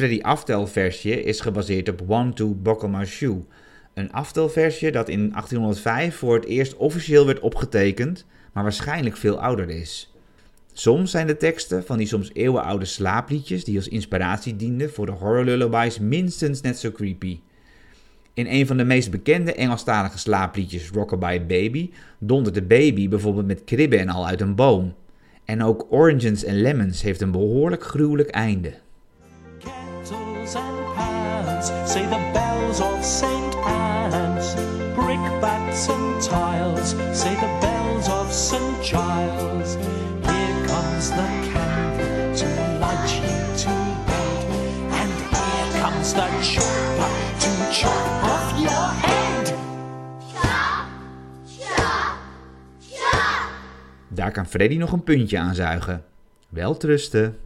Freddy aftelversje is gebaseerd op One to Buckle Shoe. Een aftelversje dat in 1805 voor het eerst officieel werd opgetekend, maar waarschijnlijk veel ouder is. Soms zijn de teksten van die soms eeuwenoude slaapliedjes die als inspiratie dienden voor de horror lullabies minstens net zo creepy. In een van de meest bekende Engelstalige slaapliedjes, Rockabye Baby, dondert de baby bijvoorbeeld met kribben en al uit een boom. En ook Oranges and Lemons heeft een behoorlijk gruwelijk einde. Kettles and say the bells of St. Anne's. Brickbats and tiles, say the bells of St. Giles. Here comes the candle to light you to bed. And here comes the chopper to chop off your head. Daar kan Freddy nog een puntje aan zuigen. Wel trusten.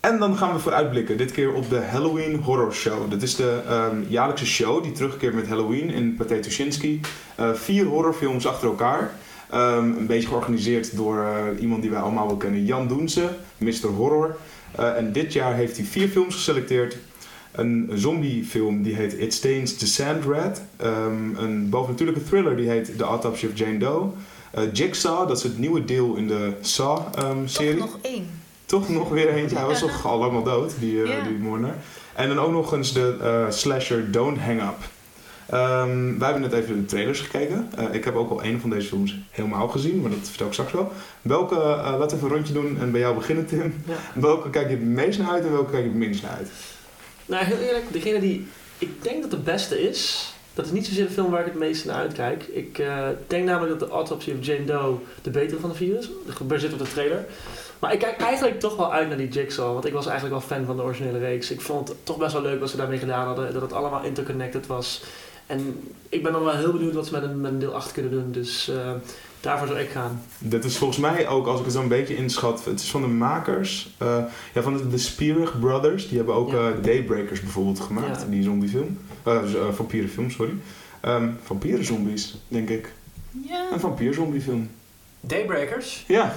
En dan gaan we vooruitblikken, dit keer op de Halloween Horror Show. Dat is de ehm, jaarlijkse show die terugkeert met Halloween in Pathé Tuschinski. Eh, vier horrorfilms achter elkaar. Ehm, een beetje georganiseerd door eh, iemand die wij allemaal wel kennen, Jan Doense, Mr. Horror. Eh, en dit jaar heeft hij vier films geselecteerd. Een zombiefilm die heet It Stains the Sand Rat. Ehm, een bovennatuurlijke thriller die heet The Autopsy of Jane Doe. Jigsaw, dat is het nieuwe deel in de Toch Saw-serie. nog één. Toch nog weer eentje. Hij was toch al lang al dood, die, eh Ja. die moordenaar. En dan ook nog eens de eh, slasher Don't Hang Up. Ehm, wij hebben net even de trailers gekeken. Eh, ik heb ook al een van deze films helemaal gezien, maar dat vertel ik straks wel. Welke, eh, laten we even een rondje doen en bij jou beginnen Tim. Ja. Welke kijk je het meest naar uit en welke kijk je het minst naar uit? Nou, heel eerlijk, degene die ik denk dat de beste is, dat is niet zozeer de film waar ik het meest naar uitkijk. Ik eh, denk namelijk dat de Autopsy of Jane Doe de betere van de vier is, gebaseerd op de trailer. Maar ik kijk eigenlijk toch wel uit naar die Jigsaw, want ik was eigenlijk wel fan van de originele reeks. Ik vond het toch best wel leuk wat ze daarmee gedaan hadden, dat het allemaal interconnected was. En ik ben dan wel heel benieuwd wat ze met een, met een deel 8 kunnen doen, dus eh, daarvoor zou ik gaan. Dit is volgens mij ook, als ik het zo een beetje inschat, het is van de makers eh, ja, van de, de Spierig Brothers. Die hebben ook Ja. eh, Daybreakers bijvoorbeeld gemaakt, Ja. die zombiefilm. Eh, vampierenfilm, sorry. Ehm vampierenzombies, denk ik. Ja. Een vampierzombiefilm. Daybreakers? Ja,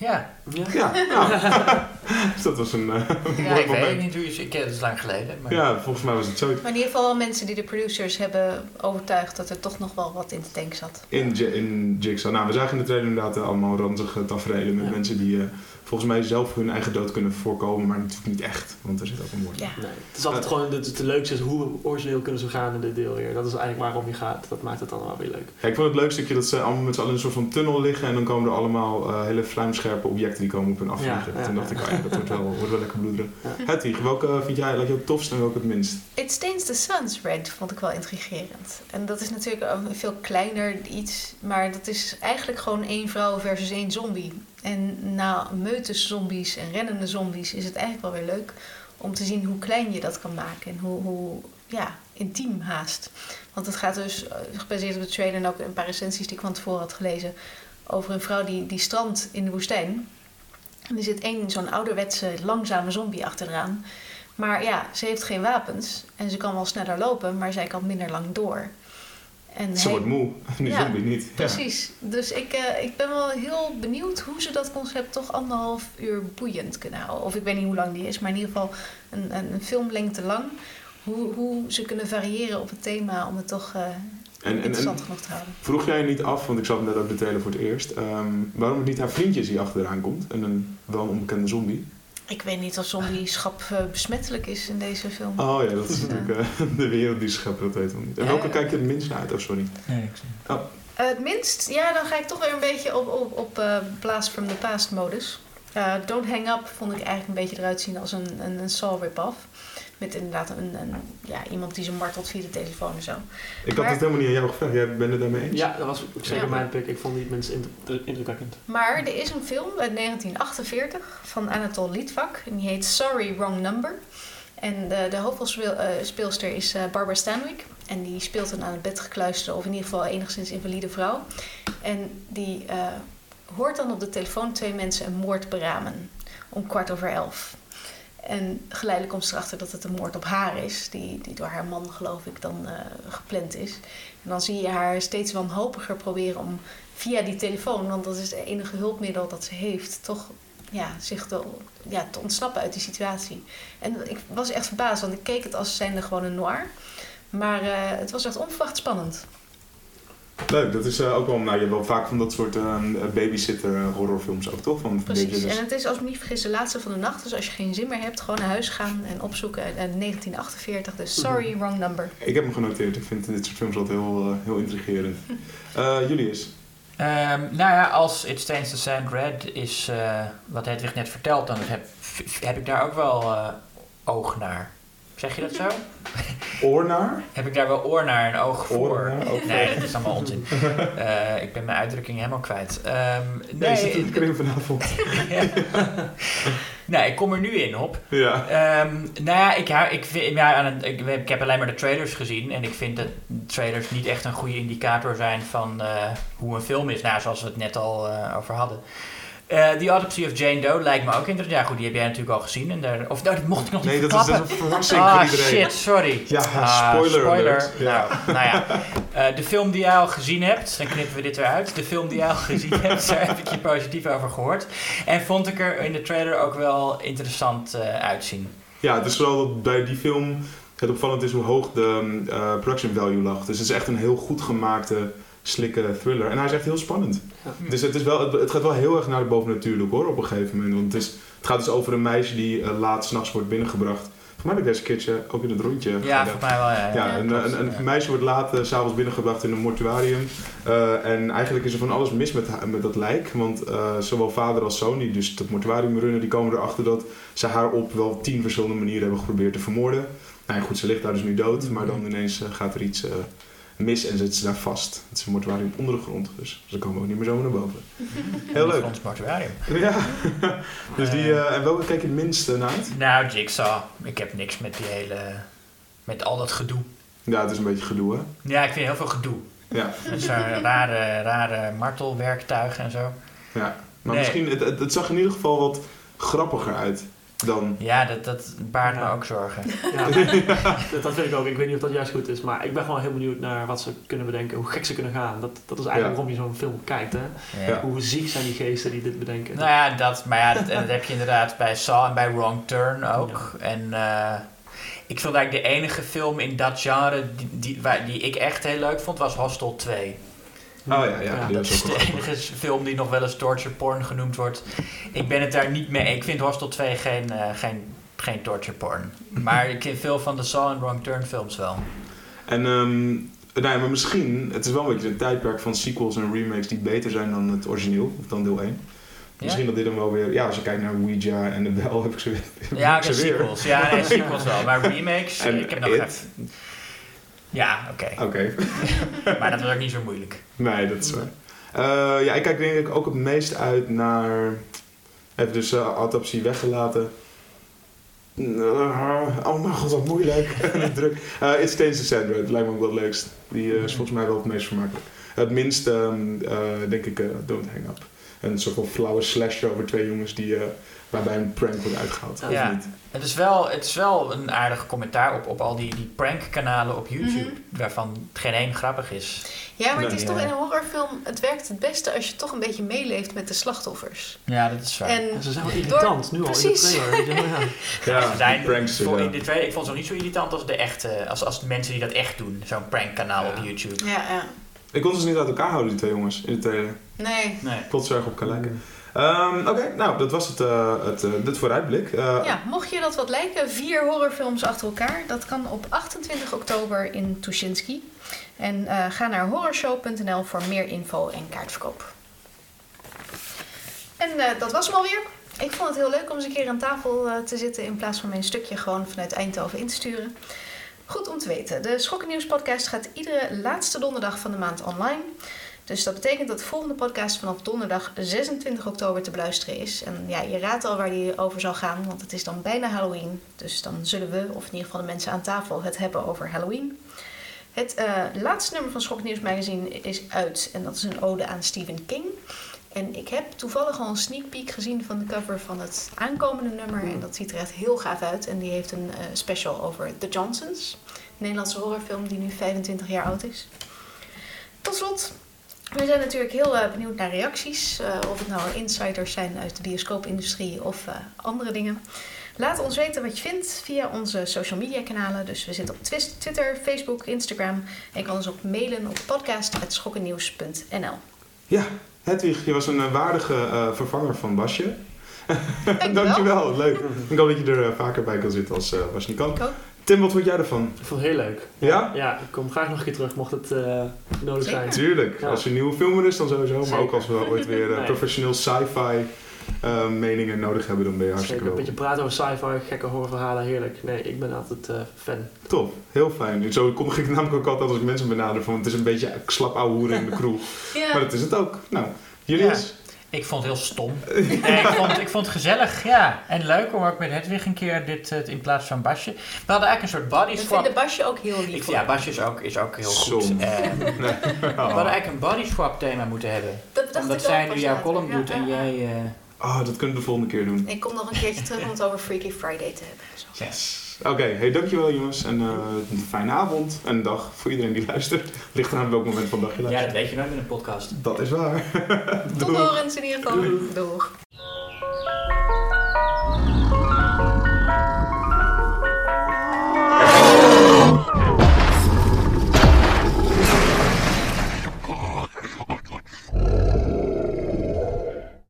Ja. Ja? ja, ja. dus dat was een eh, Ja, mooi ik weet moment. niet hoe je... Ik ken het is lang geleden. Maar... Ja, volgens mij was het zo. Maar in ieder geval mensen die de producers hebben overtuigd dat er toch nog wel wat in de tank zat. In, in Jigsaw. Nou, we zagen in de trailer inderdaad eh, allemaal ranzige tafereelen met Ja. mensen die eh, volgens mij zelf hun eigen dood kunnen voorkomen, maar natuurlijk niet echt, want er zit ook een moord. Ja. Nee, het is altijd gewoon het, het leukste is hoe origineel kunnen ze gaan in dit deel weer. Dat is eigenlijk waarom je gaat. Dat maakt het dan wel weer leuk. Ja, ik vond het leuk stukje dat ze allemaal met z'n allen in een soort van tunnel liggen en dan komen er allemaal eh, hele vlijmscherpe objecten die komen op hun afvliegen. Ja, ja, Toen dacht ja. ik, oh ja, dat wordt wel, wordt wel lekker bloederen. Ja. Hedwig, welke vind jij je het tofst en welke het minst? It Stains the Sun's Red vond ik wel intrigerend. En dat is natuurlijk een veel kleiner iets, maar dat is eigenlijk gewoon één vrouw versus één zombie. En na meutes zombies en rennende zombies is het eigenlijk wel weer leuk om te zien hoe klein je dat kan maken en hoe, hoe ja, intiem haast. Want het gaat dus, eh, gebaseerd op de trailer en ook een paar recensies die ik van tevoren had gelezen, over een vrouw die, die strandt in de woestijn. En er zit één zo'n ouderwetse langzame zombie achteraan. Maar ja, ze heeft geen wapens en ze kan wel sneller lopen, maar zij kan minder lang door. En Ze hij- wordt moe, die Ja, zombie niet. Ja. Precies. Dus ik, eh, ik ben wel heel benieuwd hoe ze dat concept toch anderhalf uur boeiend kunnen houden. Of ik weet niet hoe lang die is, maar in ieder geval een, een, een filmlengte lang. Hoe, hoe ze kunnen variëren op het thema om het toch eh, En, en, en interessant genoeg te houden. vroeg jij je niet af, want ik zag net ook de trailer voor het eerst, ehm, waarom het niet haar vriendje is die achteraan komt en een wel onbekende zombie? Ik weet niet of zombieschap eh, besmettelijk is in deze film. Oh ja, dat is natuurlijk eh, de wereld die scheppen, dat weten we niet. En welke ja. kijk je het minst naar uit? Oh, sorry. Nee, ik zie Eh, het minst, ja, dan ga ik toch weer een beetje op, op, op eh, Blast from the Past modus. Eh, Don't Hang Up vond ik eigenlijk een beetje eruit zien als een, een, een Saw rip-off. Met inderdaad een, een, ja, iemand die ze martelt via de telefoon en zo. Ik had het helemaal niet aan jou gevraagd. Jij bent het daarmee eens? Ja, dat was zeker Ja. mijn pick. Ik vond die inter- indrukwekkend. Maar er is een film uit 1948 van Anatol Litvak. En die heet Sorry, Wrong Number. En de, de hoofdrolspeelster is eh, Barbara Stanwyck. En die speelt een aan het bed gekluisterde, of in ieder geval enigszins invalide vrouw. En die eh, hoort dan op de telefoon twee mensen een moord beramen. Om kwart over elf. En geleidelijk komt ze erachter dat het een moord op haar is. Die, die door haar man, geloof ik, dan eh, gepland is. En dan zie je haar steeds wanhopiger proberen om via die telefoon, want dat is het enige hulpmiddel dat ze heeft, toch ja, zich te, ja, te ontsnappen uit die situatie. En ik was echt verbaasd, want ik keek het als zijnde gewoon een noir. Maar eh, het was echt onverwacht spannend. Leuk, dat is eh, ook wel, nou je hebt wel vaak van dat soort eh, babysitter eh, horrorfilms ook toch? Van een Precies. beetje dus- En het is, als ik me niet vergis, de laatste van de nacht. Dus als je geen zin meer hebt, gewoon naar huis gaan en opzoeken. En 1948, dus sorry, wrong number. Ik heb hem genoteerd, ik vind dit soort films altijd heel, eh, heel intrigerend. Eh Julius? Ehm, nou ja, als It Stains the Sand Red is eh, wat Hedwig net vertelt, dan heb, heb ik daar ook wel eh, oog naar. Zeg je dat zo? Oor naar? Heb ik daar wel oor naar en oog voor? Oor naar, nee, dat is allemaal onzin. Eh, ik ben mijn uitdrukking helemaal kwijt. Ehm, Nee, zit nee, de kring vanavond. nee, ik kom er nu in op. Ja. Ehm, nou ja, ik, hou- ik, vind, ja, aan ik, ik heb alleen maar de trailers gezien. En ik vind dat trailers niet echt een goede indicator zijn van eh, hoe een film is. Nou, zoals we het net al eh, over hadden. Eh The Autopsy of Jane Doe lijkt me ook interessant. Ja, goed, die heb jij natuurlijk al gezien. En daar, of nou, dat mocht ik nog niet Nee, dat is, een verrassing Ah, voor iedereen. shit, sorry. Ja, Ah, spoiler. Ja. Nou, nou ja, Eh, de film die jij al gezien hebt, dan knippen we dit weer uit. De film die jij al gezien hebt, daar heb ik je positief over gehoord. En vond ik er in de trailer ook wel interessant eh, uitzien. Ja, het is vooral dat bij die film het opvallend is hoe hoog de eh, production value lag. Dus het is echt een heel goed gemaakte, slikke thriller. En hij is echt heel spannend. Ja. Dus het, is wel, het, het gaat wel heel erg naar het bovennatuurlijk hoor, op een gegeven moment. Want het, is, het gaat dus over een meisje die eh, laat s'nachts wordt binnengebracht. Voor mij heb ik deze keertje ook in het rondje Ja, gedaan. volgens mij wel. Ja, ja. Ja, een, een, een Ja. meisje wordt laat s s'avonds binnengebracht in een mortuarium. Eh, en eigenlijk is er van alles mis met, met dat lijk. Want eh, zowel vader als zoon, die dus het mortuarium runnen, die komen erachter dat ze haar op wel tien verschillende manieren hebben geprobeerd te vermoorden. Nou ja, goed, ze ligt daar dus nu dood. Maar dan ineens gaat er iets eh, mis en zit ze daar vast. Het is een mortuarium onder de grond, dus ze komen ook niet meer zo naar boven. Heel leuk. Ons mortuarium. Ja, dus die, eh, en welke kijk je het minste naar uit? Nou, Jigsaw. Ik heb niks met die hele... Met al dat gedoe. Ja, het is een beetje gedoe, hè? Ja, ik vind heel veel gedoe. Ja, Met zo'n rare, rare martelwerktuigen en zo. ja. Maar Nee. misschien, het, het, het zag in ieder geval wat grappiger uit dan Ja, dat, dat baart me ook zorgen. Ja, dat, dat vind ik ook. Ik weet niet of dat juist goed is, maar ik ben gewoon heel benieuwd naar wat ze kunnen bedenken, hoe gek ze kunnen gaan. Dat, dat is eigenlijk Ja. waarom je zo'n film kijkt, hè? Ja. Hoe ziek zijn die geesten die dit bedenken? Nou ja, dat, maar ja, dat, en dat heb je inderdaad bij Saw en bij Wrong Turn ook. En eh, ik vond eigenlijk de enige film in dat genre die, die, waar, die ik echt heel leuk vond, was Hostel 2. Oh ja, ja, Dat is de enige film die nog wel eens torture porn genoemd wordt. Ik ben het daar niet mee. Ik vind Hostel 2 geen, eh, geen, geen torture porn. Maar ik vind veel van de Saw en Wrong Turn films wel. En nou ja, maar misschien, het is wel een beetje een tijdperk van sequels en remakes die beter zijn dan het origineel, of dan deel 1. Misschien dat dit dan wel weer, ja, als je kijkt naar Ouija en de Bel, heb ik ze weer. Ja, ik ze weer. sequels. Ja, nee, sequels wel. Maar remakes, En ik heb nog. Ja, oké. Oké, Maar dat was ook niet zo moeilijk. nee, dat is waar. Eh, ja, ik kijk denk ik ook het meest uit naar, even dus eh, autopsie weggelaten. Eh, oh mijn god, wat moeilijk. Druk. Eh It Stains the Sand Red, lijkt me ook wel het leukst. Die is volgens mij wel het meest vermakelijk. Het minst, ehm, eh, denk ik, Don't Hang Up. Een soort van flauwe slasher over twee jongens die, waarbij een prank wordt uitgehaald. Of Ja. niet? Het is wel, het is wel een aardig commentaar op, op al die, die prankkanalen op YouTube, Mhm. waarvan geen één grappig is. Ja, maar het is toch in een horrorfilm, het werkt het beste als je toch een beetje meeleeft met de slachtoffers. Ja, dat is waar. En Ja, ze zijn wel irritant, nu al in de Precies. trailer. ja. Ja, Ze zijn, prankster, voor, ja. in de tweede, ik vond ze nog niet zo irritant als de echte, als, als de mensen die dat echt doen. Zo'n prankkanaal op. YouTube. ja, ja. Ik kon ze dus niet uit elkaar houden, die twee jongens, in de trailer. Nee. Nee. Plots erg op lijken. Ehm, Oké, nou, dat was het, eh, het, dit vooruitblik. Eh, Ja, mocht je dat wat lijken, vier horrorfilms achter elkaar. Dat kan op 28 oktober in Tuschinski. En ga naar horrorshow.nl voor meer info en kaartverkoop. En dat was hem alweer. Ik vond het heel leuk om eens een keer aan tafel te zitten in plaats van mijn stukje gewoon vanuit Eindhoven in te sturen. Goed om te weten. De Schokkennieuws podcast gaat iedere laatste donderdag van de maand online. Dus dat betekent dat de volgende podcast vanaf donderdag 26 oktober te beluisteren is. En ja, je raadt al waar die over zal gaan, want het is dan bijna Halloween. Dus dan zullen we, of in ieder geval de mensen aan tafel, het hebben over Halloween. Het eh, laatste nummer van Schoknieuws Magazine is uit en dat is een ode aan Stephen King. En ik heb toevallig al een sneak peek gezien van de cover van het aankomende nummer. En dat ziet er echt heel gaaf uit. En die heeft een eh, special over The Johnsons. Een Nederlandse horrorfilm die nu 25 jaar oud is. Tot slot, We zijn natuurlijk heel eh, benieuwd naar reacties. eh, of het nou insiders zijn uit de bioscoopindustrie of eh, andere dingen. Laat ons weten wat je vindt via onze social media kanalen. Dus we zitten op Twitter, Facebook, Instagram. En je kan ons ook mailen op podcast.schokkennieuws.nl. Ja, Hedwig, je was een waardige vervanger van Basje. Dankjewel. Dankjewel, leuk. Ik hoop dat je er vaker bij kan zitten als eh Basje niet kan. Ik ook. Tim, wat vond jij ervan? Ik vond het heel leuk. Ja? Ja, ik kom graag nog een keer terug mocht het eh, nodig Zeker. zijn. Tuurlijk. Ja. Als er een nieuwe film er is, dan sowieso. Maar ook als we ooit weer eh, Nee. professioneel sci-fi eh, meningen nodig hebben, dan ben je hartstikke Zeker een beetje praten over sci-fi, gekke horrorverhalen, heerlijk. Nee, ik ben altijd eh, fan. Top, heel fijn. Zo kom ik namelijk ook altijd als ik mensen benader van het is een beetje slap ouwe hoeren in de crew. Ja. Maar dat is het ook. Nou, jullie Ja. eens? Ik vond het heel stom. Nee, ik, vond, ik vond het gezellig, ja. En leuk om ook met Hedwig een keer dit eh, in plaats van Basje. We hadden eigenlijk een soort body swap. vinden Basje ook heel lief. Ik, ja, Basje is ook, is ook heel Som. goed. Eh, we hadden eigenlijk een body swap thema moeten hebben. dat dacht Omdat ik ook zij nu jouw column Ja, doet ja, en ja. jij... eh, Oh, dat kunnen we de volgende keer doen. Ik kom nog een keertje terug om het over Freaky Friday te hebben. Zo. Yes. Oké, hey, dankjewel jongens. En eh, een fijne avond en dag voor iedereen die luistert. Ligt eraan welk moment van de dag je ja, luistert. dat weet je nooit met een podcast. dat is waar. Tot horens in ieder geval. Doeg.